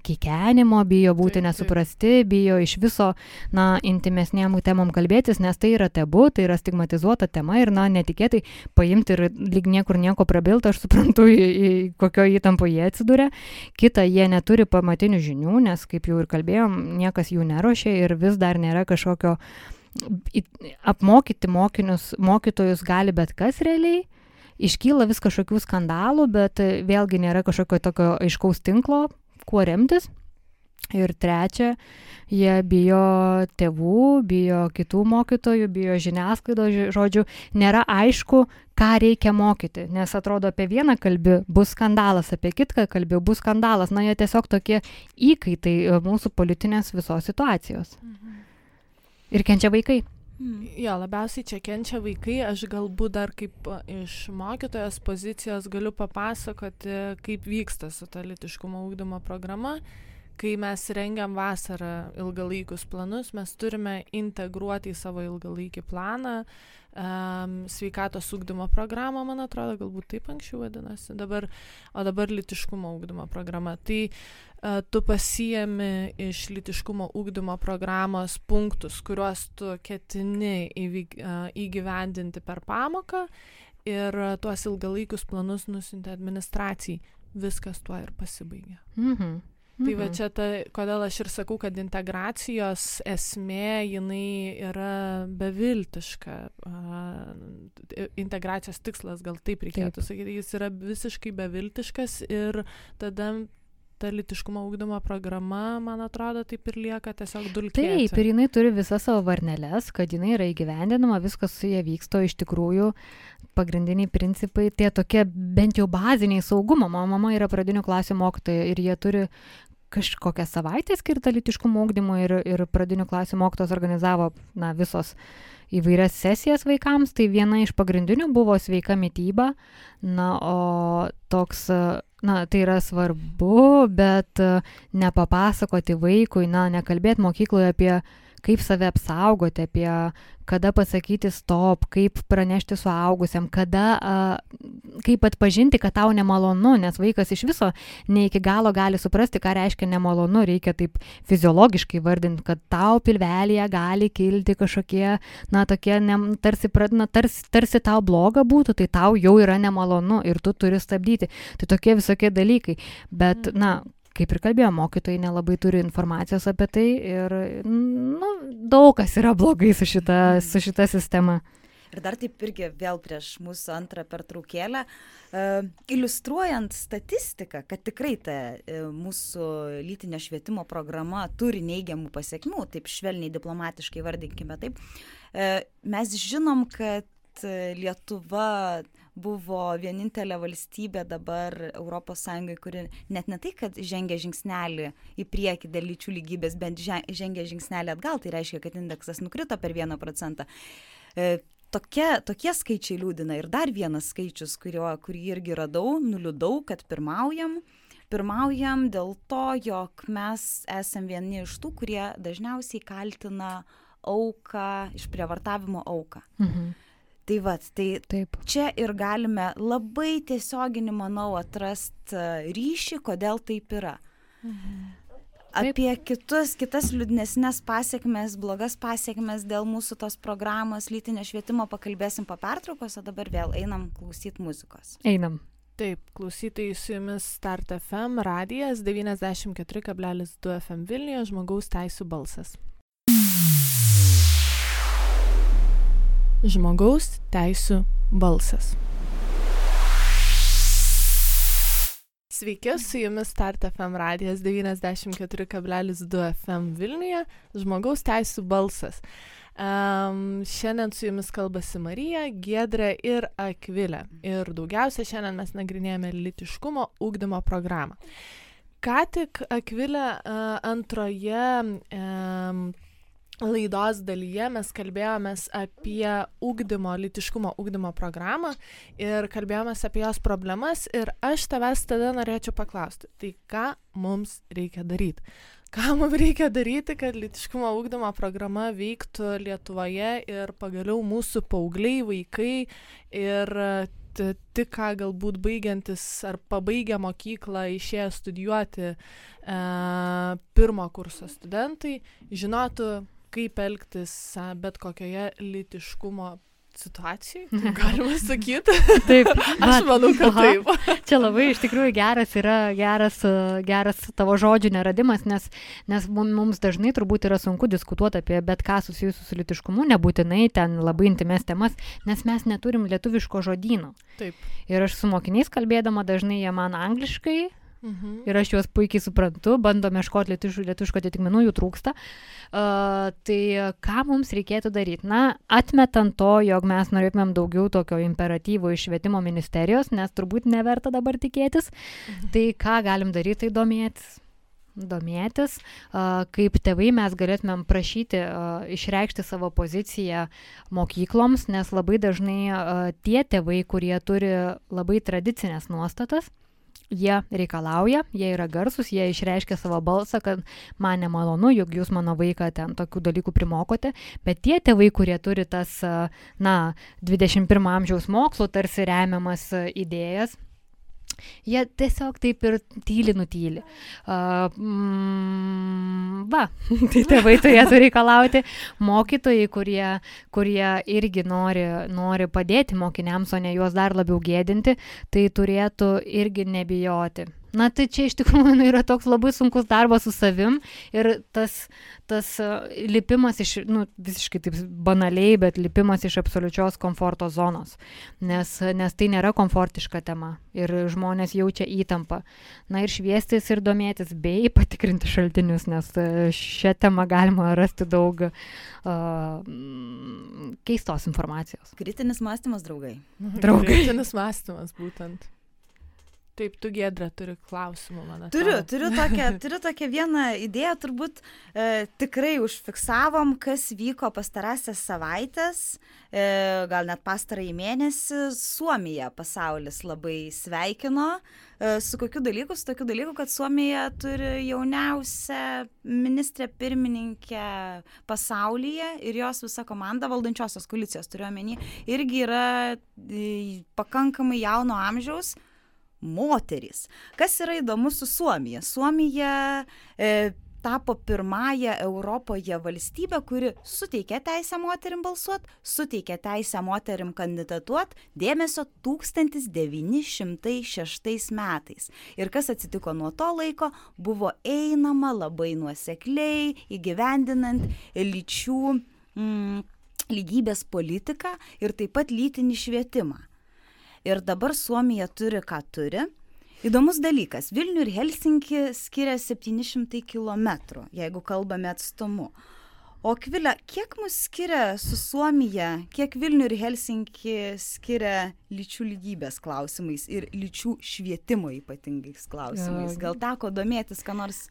kikenimo, bijo būti nesuprasti, bijo iš viso, na, intimesnėm temom kalbėtis, nes tai yra tebu, tai yra stigmatizuota tema ir, na, netikėtai paimti ir lyg niekur nieko prabilti, aš suprantu, į, į kokio įtampo jie atsiduria. Kita, jie neturi pamatinių žinių, nes, kaip jau ir kalbėjom, niekas jų neruošia ir vis dar nėra kažkokio apmokyti mokinius, mokytojus gali bet kas realiai iškyla vis kažkokių skandalų, bet vėlgi nėra kažkokio tokio aiškaus tinklo kuo remtis. Ir trečia, jie bijo tėvų, bijo kitų mokytojų, bijo žiniasklaidos žodžių, nėra aišku, ką reikia mokyti, nes atrodo apie vieną kalbį bus skandalas, apie kitą kalbį bus skandalas, na jie tiesiog tokie įkaitai e, mūsų politinės visos situacijos. Mhm. Ir kenčia vaikai. Mm. Jo, labiausiai čia kenčia vaikai, aš galbūt dar kaip iš mokytojos pozicijos galiu papasakoti, kaip vyksta su ta litiškumo ūkdymo programa, kai mes rengiam vasarą ilgalaikius planus, mes turime integruoti į savo ilgalaikį planą um, sveikatos ūkdymo programą, man atrodo, galbūt taip anksčiau vadinasi, dabar, o dabar litiškumo ūkdymo programa. Tai uh, tu pasijami iš litiškumo ūkdymo programos punktus, kuriuos tu ketini uh, įgyvendinti per pamoką ir uh, tuos ilgalaikius planus nusinti administracijai. Viskas tuo ir pasibaigia. Mhm. Tai va mhm. čia ta, kodėl aš ir sakau, kad integracijos esmė, jinai yra beviltiška. Integracijos tikslas, gal taip reikėtų taip. sakyti, jis yra visiškai beviltiškas ir tada ta litiškumo ūkdymo programa, man atrodo, taip ir lieka tiesiog dulkė. Taip, ir jinai turi visas savo varneles, kad jinai yra įgyvendinama, viskas su jie vyksta, iš tikrųjų pagrindiniai principai, tie tokie bent jau baziniai saugumo. Mano mama yra pradinių klasių mokytoja ir jie turi kažkokią savaitę skirtą lytiškumo ugdymui ir, ir pradinių klasių mokytos organizavo na, visos įvairias sesijas vaikams, tai viena iš pagrindinių buvo sveika mytyba, na, o toks, na, tai yra svarbu, bet nepapasakoti vaikui, na, nekalbėti mokykloje apie kaip save apsaugoti, apie kada pasakyti stop, kaip pranešti suaugusiam, kada, a, kaip atpažinti, kad tau nemalonu, nes vaikas iš viso ne iki galo gali suprasti, ką reiškia nemalonu, reikia taip fiziologiškai vardinti, kad tau pilvelėje gali kilti kažkokie, na, tokie, ne, tarsi, na, tarsi, tarsi tau bloga būtų, tai tau jau yra nemalonu ir tu turi stabdyti. Tai tokie visokie dalykai. Bet, na, kaip ir kalbėjo, mokytojai nelabai turi informacijos apie tai ir nu, daug kas yra blogai su šita, su šita sistema. Ir dar taip irgi vėl prieš mūsų antrą pertraukėlę, uh, iliustruojant statistiką, kad tikrai ta uh, mūsų lytinio švietimo programa turi neigiamų pasiekmių, taip švelniai diplomatiškai vardinkime taip, uh, mes žinom, kad Lietuva buvo vienintelė valstybė dabar ES, kuri net ne tai, kad žengia žingsnelį į priekį dėl lyčių lygybės, bent žengia žingsnelį atgal, tai reiškia, kad indeksas nukrito per 1 procentą. E, tokia, tokie skaičiai liūdina ir dar vienas skaičius, kurio, kurį irgi radau, nuliūdau, kad pirmaujam. Pirmaujam dėl to, jog mes esam vieni iš tų, kurie dažniausiai kaltina auką, išprievartavimo auką. Mhm. Tai vad, tai Taip. čia ir galime labai tiesioginį, manau, atrasti e, ryšį, kodėl taip yra. Mhm. Taip. Apie kitus, kitas liūdnesnės pasiekmes, blogas pasiekmes dėl mūsų tos programos lytinio švietimo pakalbėsim po pertraukos, o dabar vėl einam klausyti muzikos. Einam. Taip, klausytojai su jumis Start FM radijas 94,2 FM Vilniuje žmogaus teisų balsas. Žmogaus teisų balsas. Sveiki, su jumis Start FM radijas 94,2 FM Vilniuje, žmogaus teisų balsas. Um, šiandien su jumis kalbasi Marija, Gedrė ir Akvilė. Ir daugiausia šiandien mes nagrinėjame litiškumo ūkdymo programą. Ką tik Akvilė uh, antroje um, laidos dalyje mes kalbėjomės apie ugdymo, litiškumo ugdymo programą ir kalbėjomės apie jos problemas ir aš tavęs tada norėčiau paklausti, tai ką mums reikia daryti? Ką mums reikia daryti, kad litiškumo ugdymo programa veiktų Lietuvoje ir pagaliau mūsų paaugliai, vaikai ir tik ką galbūt baigiantis ar pabaigę mokyklą išėję studijuoti e, pirmo kurso studentai žinotų, kaip elgtis bet kokioje litiškumo situacijai, galima sakyti. taip, aš manau, kad aha, taip. čia labai iš tikrųjų geras yra geras, geras tavo žodžių neradimas, nes, nes mums dažnai turbūt yra sunku diskutuoti apie bet ką susijusiu su litiškumu, nebūtinai ten labai intimes temas, nes mes neturim lietuviško žodyno. Taip. Ir aš su mokiniais kalbėdama dažnai jie man angliškai Mhm. Ir aš juos puikiai suprantu, bandome ieškoti lietuviškų, lietuviškų atitikmenų, jų trūksta. Uh, tai ką mums reikėtų daryti? Na, atmetant to, jog mes norėtumėm daugiau tokio imperatyvo iš švietimo ministerijos, nes turbūt neverta dabar tikėtis, mhm. tai ką galim daryti, tai domėtis domėtis, kaip tėvai mes galėtumėm prašyti išreikšti savo poziciją mokykloms, nes labai dažnai tie tėvai, kurie turi labai tradicinės nuostatas, jie reikalauja, jie yra garsus, jie išreiškia savo balsą, kad man nemalonu, jog jūs mano vaiką ten tokių dalykų primokote, bet tie tėvai, kurie turi tas, na, 21 amžiaus mokslo tarsi remiamas idėjas, Jie tiesiog taip ir tyli nutyli. Uh, mm, va, tai tėvai turėtų reikalauti, mokytojai, kurie, kurie irgi nori, nori padėti mokiniams, o ne juos dar labiau gėdinti, tai turėtų irgi nebijoti Na tai čia iš tikrųjų nu, yra toks labai sunkus darbas su savim ir tas, tas lipimas iš, nu, visiškai taip banaliai, bet lipimas iš absoliučios komforto zonos, nes, nes tai nėra komfortiška tema ir žmonės jaučia įtampą. Na ir šviestis ir domėtis bei patikrinti šaltinius, nes šią temą galima rasti daug uh, keistos informacijos. Kritinis mąstymas, draugai. Draugai. Kritinis mąstymas, būtent. Taip, tu Gedra turi klausimų, man atrodo. Turiu, turiu tokią, turiu tokią vieną idėją, turbūt e, tikrai užfiksavom, kas vyko pastarąsias savaitės, e, gal net pastarąjį mėnesį. Suomija pasaulis labai sveikino. E, su kokiu dalyku? Su tokiu dalyku, kad Suomija turi jauniausią ministrę pirmininkę pasaulyje ir jos visa komanda valdančiosios koalicijos, turiuomenį, irgi yra e, pakankamai jauno amžiaus moterys. Kas yra įdomu su Suomija? Suomija e, tapo pirmąją Europoje valstybę, kuri suteikė teisę moterim balsuoti, suteikė teisę moterim kandidatuoti, dėmesio 1906 metais. Ir kas atsitiko nuo to laiko, buvo einama labai nuosekliai įgyvendinant lyčių mm, lygybės politiką ir taip pat lytinį švietimą. Ir dabar Suomija turi, ką turi. Įdomus dalykas, Vilnių ir Helsinkį skiria 700 km, jeigu kalbame atstumu. O Kvilė, kiek mus skiria su Suomija, kiek Vilnių ir Helsinkį skiria lyčių lygybės klausimais ir lyčių švietimo ypatingais klausimais? Gal teko domėtis, ką nors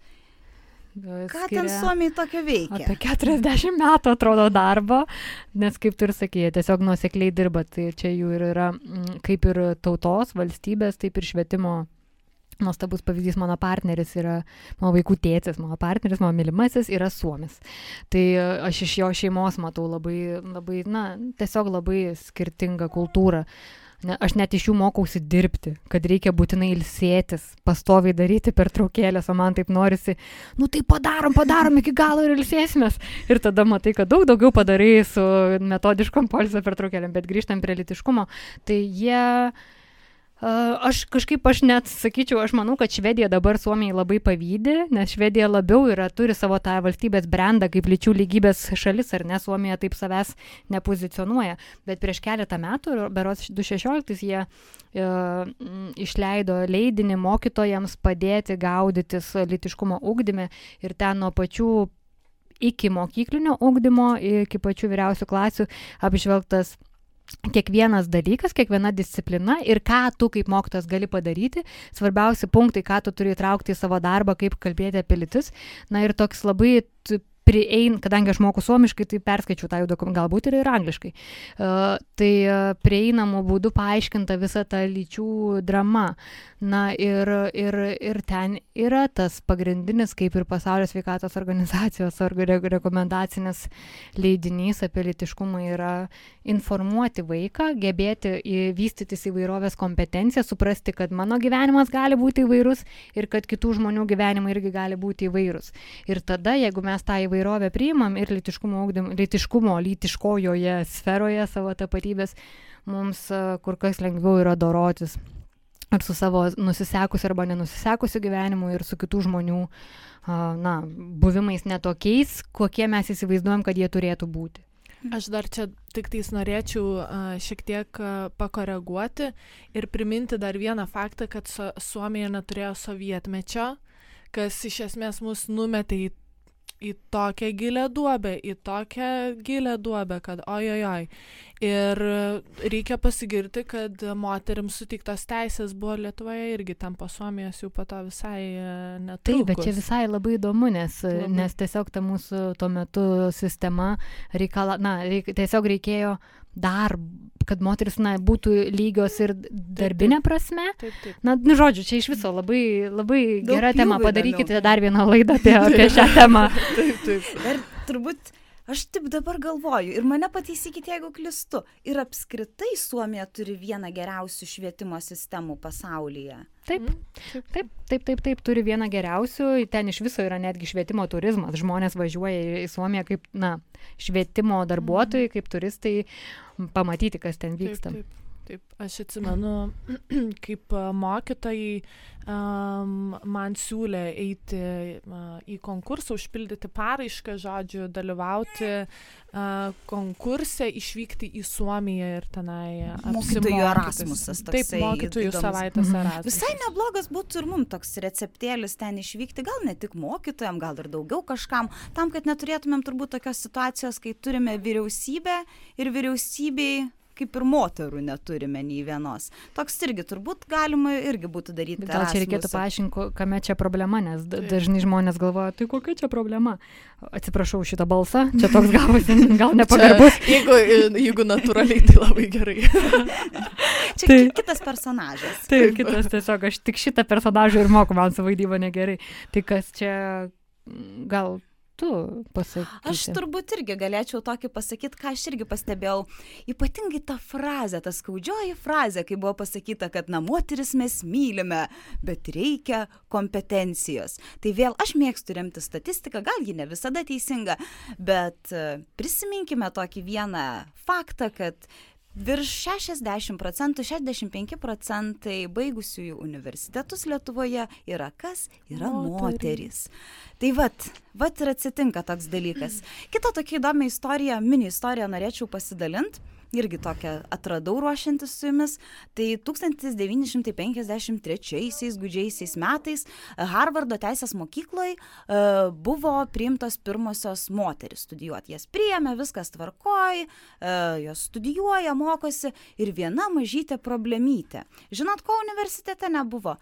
Ką ten Suomiai tokio veikia? Apie 40 metų atrodo darbo, nes kaip tu ir sakėjai, tiesiog nuosekliai dirba, tai čia jų ir yra mm, kaip ir tautos, valstybės, taip ir švietimo Nuostabus pavyzdys, mano partneris yra, mano vaikų tėtis, mano partneris, mano mylimasis yra suomis. Tai aš iš jo šeimos matau labai, labai na, tiesiog labai skirtingą kultūrą. Ne, aš net iš jų mokausi dirbti, kad reikia būtinai ilsėtis, pastoviai daryti per traukėlės, o man taip norisi, nu tai padarom, padarom iki galo ir ilsėsimės. Ir tada matai, kad daug daugiau padarai su metodiškom polsio per traukėlėm, bet grįžtam prie litiškumo. Tai jie... Yeah, Aš kažkaip, aš net sakyčiau, aš manau, kad Švedija dabar Suomijai labai pavydė, nes Švedija labiau yra, turi savo tą valstybės brandą kaip lyčių lygybės šalis, ar ne, Suomija taip savęs nepozicionuoja. Bet prieš keletą metų, beros 2016, jie e, išleido leidinį mokytojams padėti gaudytis litiškumo ugdyme ir ten nuo pačių iki mokyklinio ugdymo, iki pačių vyriausių klasių apžvelgtas kiekvienas dalykas, kiekviena disciplina ir ką tu kaip mokytas gali padaryti, svarbiausi punktai, ką tu turi įtraukti į savo darbą, kaip kalbėti apie lytis. Na ir toks labai priein, kadangi aš moku suomiškai, tai perskaičiu tą jų dokumentą, galbūt ir, ir angliškai. Uh, tai uh, prieinamų būdų paaiškinta visa ta lyčių drama. Na ir, ir, ir ten yra tas pagrindinis, kaip ir pasaulio sveikatos organizacijos rekomendacinis leidinys apie litiškumą yra informuoti vaiką, gebėti vystytis įvairovės kompetenciją, suprasti, kad mano gyvenimas gali būti įvairus ir kad kitų žmonių gyvenimai irgi gali būti įvairūs. Ir tada, jeigu mes tą įvairovę įvairovę priimam ir lytiškumo, augdym, lytiškumo lytiškojoje sferoje savo tapatybės, mums kur kas lengviau yra dorotis ar su savo nusisekusiu arba nenusisekusiu gyvenimu ir su kitų žmonių na, buvimais netokiais, kokie mes įsivaizduojam, kad jie turėtų būti. Aš dar čia tik tais norėčiau uh, šiek tiek pakoreguoti ir priminti dar vieną faktą, kad su, Suomija neturėjo sovietmečio, kas iš esmės mus numetė į į tokią gilę duobę, į tokią gilę duobę, kad ojojoj. Ir reikia pasigirti, kad moteriams suteiktos teisės buvo Lietuvoje irgi tam po Suomijos jau po to visai e, netrukus. Taip, bet čia visai labai įdomu, nes, labai. nes tiesiog ta mūsų tuo metu sistema reikala, na, reik, tiesiog reikėjo dar kad moteris na, būtų lygios ir darbinė prasme. Taip, taip. Na, nu, žodžiu, čia iš viso labai, labai Daug gera tema. Padarykite dar vieną laidą apie, apie šią temą. taip, taip. Ir turbūt aš taip dabar galvoju ir mane pataisykite, jeigu klistu. Ir apskritai Suomija turi vieną geriausių švietimo sistemų pasaulyje. Taip, Mm, taip, taip, taip, taip, turi vieną geriausių. Ten iš viso yra netgi švietimo turizmas. Žmonės važiuoja į- Suomiją kaip, na, švietimo darbuotojai, kaip turistai, m, pamatyti, kas ten vyksta. Taip. Aš atsimenu, kaip mokytojai um, man siūlė eiti a, į konkursą, užpildyti paraišką, žodžiu, dalyvauti a, konkurse, išvykti į Suomiją ir tenai Mokytojų. Erasmusas Taip, mokytojų įdomus. savaitės Mhm. Erasmus. Visai neblogas būtų ir mums toks receptėlis ten išvykti, gal ne tik mokytojams, gal ir daugiau kažkam, tam, kad neturėtumėm turbūt tokios situacijos, kai turime vyriausybę ir vyriausybei kaip ir moterų neturime nei vienos. Toks irgi turbūt galima irgi būtų daryti. Bet Gal čia reikėtų paaiškinti, kame čia problema, nes da- Taip. dažnai žmonės galvoja, tai kokia čia problema. Atsiprašau šitą balsą, čia toks gavosi, gal nepagarbus. Čia, jeigu, jeigu natūraliai, tai labai gerai. Čia Tai- ki- kitas personažas. Tai kitas tiesiog, aš tik šitą personažą ir moku, man su vaidyba negerai. Tai kas čia, gal tu pasakai? Aš turbūt irgi galėčiau tokį pasakyti, ką aš irgi pastebėjau. Ypatingai ta frazė, ta skaudžioji frazė, kai buvo pasakyta, kad na moteris mes mylime, bet reikia kompetencijos. Tai vėl aš mėgstu remti statistiką, gal ji ne visada teisinga, bet e, prisiminkime tokį vieną faktą, kad Virš 60 procentų, 65 procentai baigusiųjų universitetus Lietuvoje yra kas? Yra Moterys. Tai vat, vat ir atsitinka toks dalykas. Kita tokia įdomi istorija, mini istorija norėčiau pasidalinti. Irgi tokią atradau ruošiantis su jumis. Tai 1953 gudžiaisiais metais Harvardo teisės mokykloje buvo priimtos pirmosios moteris studijuoti. Jas priėmė, viskas tvarkoj, e, jos studijuoja, mokosi ir viena mažytė problemytė. Žinot, ko universitete nebuvo?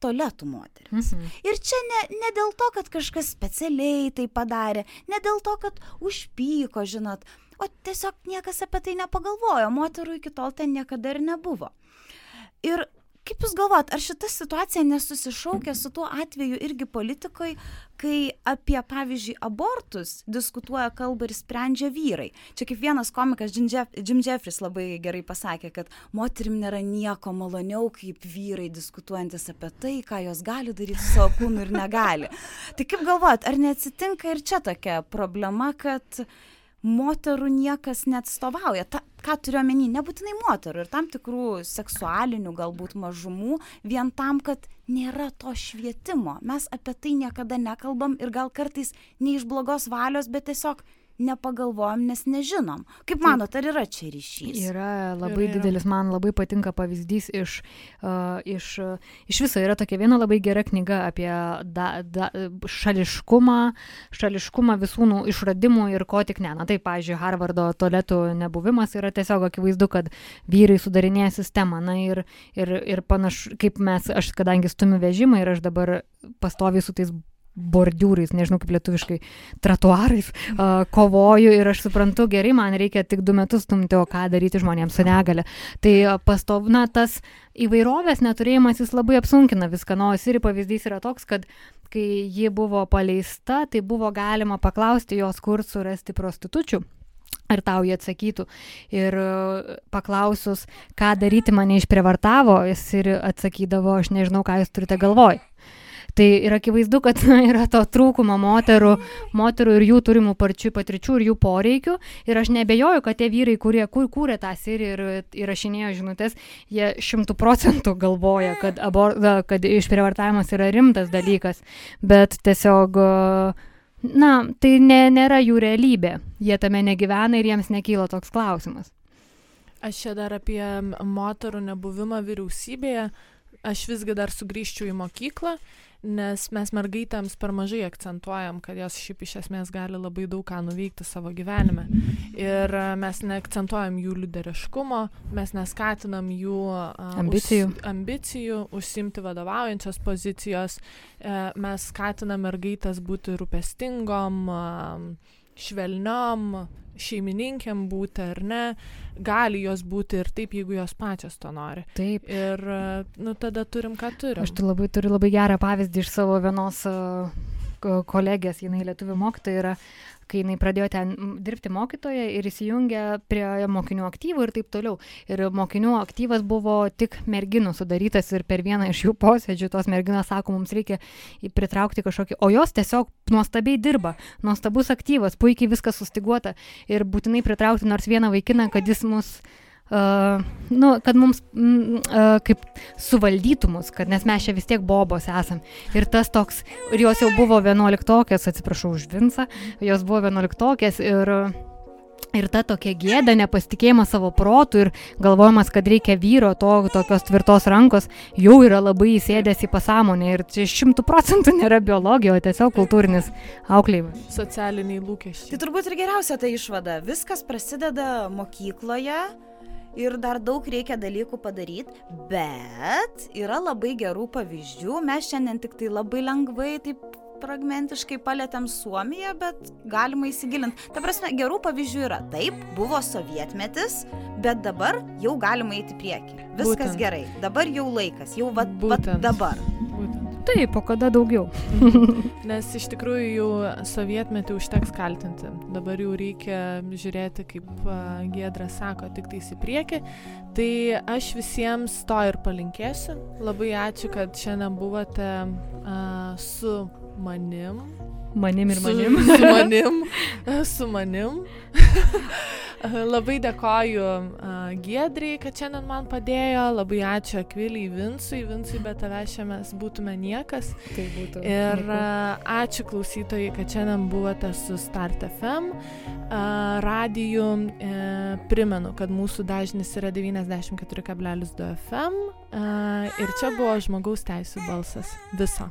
Toletų moteris. Mhm. Ir čia ne, ne dėl to, kad kažkas specialiai tai padarė, ne dėl to, kad užpyko, žinot, o tiesiog niekas apie tai nepagalvojo, moterų iki tol ten niekada ir nebuvo. Ir kaip Jūs galvojat, ar šita situacija nesusišaukia su tuo atveju irgi politikoje, kai apie, pavyzdžiui, abortus diskutuoja, kalba ir sprendžia vyrai? Čia kaip vienas komikas Jim, Jeff, Jim Jeffries labai gerai pasakė, kad moterim nėra nieko maloniau kaip vyrai diskutuojantis apie tai, ką jos gali daryti su savo kūnu ir negali. Tai kaip galvojat, ar neatsitinka ir čia tokia problema, kad moterų niekas neatstovauja. Ta, ką turiu omeny, nebūtinai moterų ir tam tikrų seksualinių galbūt mažumų, vien tam, kad nėra to švietimo. Mes apie tai niekada nekalbam ir gal kartais ne iš blogos valios, bet tiesiog nepagalvojom, nes nežinom. Kaip manot, ar yra čia ryšys? Yra labai Yra, yra. didelis, man labai patinka pavyzdys iš, uh, iš, uh, iš viso yra tokia viena labai gera knyga apie da, da, šališkumą, šališkumą visų nu, išradimų ir ko tik ne. Na taip, pavyzdžiui, Harvardo tualetų nebuvimas yra tiesiog akivaizdu, kad vyrai sudarinėja sistemą. Na ir, ir, ir panašu, kaip mes, aš kadangi stumiu vežimą ir aš dabar pastoviai su tais bordiūrais, nežinau kaip lietuviškai, tratuarais, uh, kovoju ir aš suprantu, gerai, man reikia tik du metus stumti, o ką daryti žmonėms su negale. Tai uh, pastov, na, tas įvairovės neturėjimas jis labai apsunkina viską. Na, o Siri pavyzdys yra toks, kad kai ji buvo paleista, tai buvo galima paklausti jos, kur surasti prostitučių. Ir tau jie atsakytų. Ir paklausus, ką daryti mane išprievartavo, jis ir atsakydavo, aš nežinau, ką jūs turite galvoj. Tai yra akivaizdu, kad na, yra to trūkumo moterų, moterų ir jų turimų parčių patirčių ir jų poreikių. Ir aš nebejoju, kad tie vyrai, kurie kur, kūrė tą sirį ir įrašinėjo žinutės, jie šimtų procentų galvoja, kad, abor, kad išprievartavimas yra rimtas dalykas. Bet tiesiog, na, tai ne, nėra jų realybė. Jie tame negyvena ir jiems nekyla toks klausimas. Aš čia dar apie moterų nebuvimą vyriausybėje. Aš visgi dar sugrįžčiau į mokyklą, nes mes mergaitėms per mažai akcentuojam, kad jos šiaip iš esmės gali labai daug ką nuveikti savo gyvenime. Ir e, mes neakcentuojam jų lyderiškumo, mes neskatinam jų a, Ambicijų. Us, ambicijų, užsimti vadovaujančios pozicijos, e, mes skatinam mergaitės būti rūpestingom, a, švelniom, šeimininkėm būti ar ne, gali jos būti ir taip, jeigu jos pačios to nori. Taip. Ir, nu, tada turim, ką turim. Aš tu labai turiu labai gerą pavyzdį iš savo vienos kolegės, jinai lietuvių mokytoja yra, kai jinai pradėjo ten dirbti mokytoja ir įsijungė prie mokinių aktyvų ir taip toliau. Ir mokinių aktyvas buvo tik merginų sudarytas ir per vieną iš jų posėdžių tos merginos sako, mums reikia pritraukti kažkokį, o jos tiesiog nuostabiai dirba, nuostabus aktyvas, puikiai viskas sustiguota ir būtinai pritraukti nors vieną vaikiną, kad jis mus Uh, nu, kad mums mm, uh, kaip suvaldytų mus, kad nes mes čia vis tiek bobos esam. Ir tas toks, ir jos jau buvo vienuoliktokės, atsiprašau už Vinsą, jos buvo vienuoliktokės ir Ir ta tokia gėda, nepasitikėjimas savo protų ir galvojimas, kad reikia vyro, to, tokios tvirtos rankos, jau yra labai įsėdęs į pasąmonę. Ir čia šimtų procentų nėra biologija, o tiesiog kultūrinis auklėjimas. Socialiniai lūkesčiai. Tai turbūt ir geriausia ta išvada. Viskas prasideda mokykloje ir dar daug reikia dalykų padaryti, bet yra labai gerų pavyzdžių. Mes šiandien tik tai labai lengvai taip fragmentiškai palėtėm Suomiją, bet galima įsigilinti. Ta prasme, gerų pavyzdžių yra. Taip, buvo sovietmetis, bet dabar jau galima eiti prieki. Viskas Būtent. gerai. Dabar jau laikas, jau va, va dabar. Būtent. Taip, o kada daugiau? Nes iš tikrųjų jau sovietmetį užteks kaltinti. Dabar jau reikia žiūrėti, kaip Gedra sako, tik tais į priekį. Tai aš visiems to ir palinkėsiu. Labai ačiū, kad šiandien buvote uh, su manim. Manim ir manim. Su, su manim. su manim. labai dėkoju uh, Giedriai, kad šiandien man padėjo. Labai ačiū Akviliai Vinsui. Vinsui be tavęs šiame mes būtume niekas. Tai būtų. Ir uh, ačiū klausytojai, kad šiandien buvote su Start FM. Uh, radiju uh, primenu, kad mūsų dažnis yra 94,2 FM. Ir čia buvo žmogaus teisų balsas. Viso.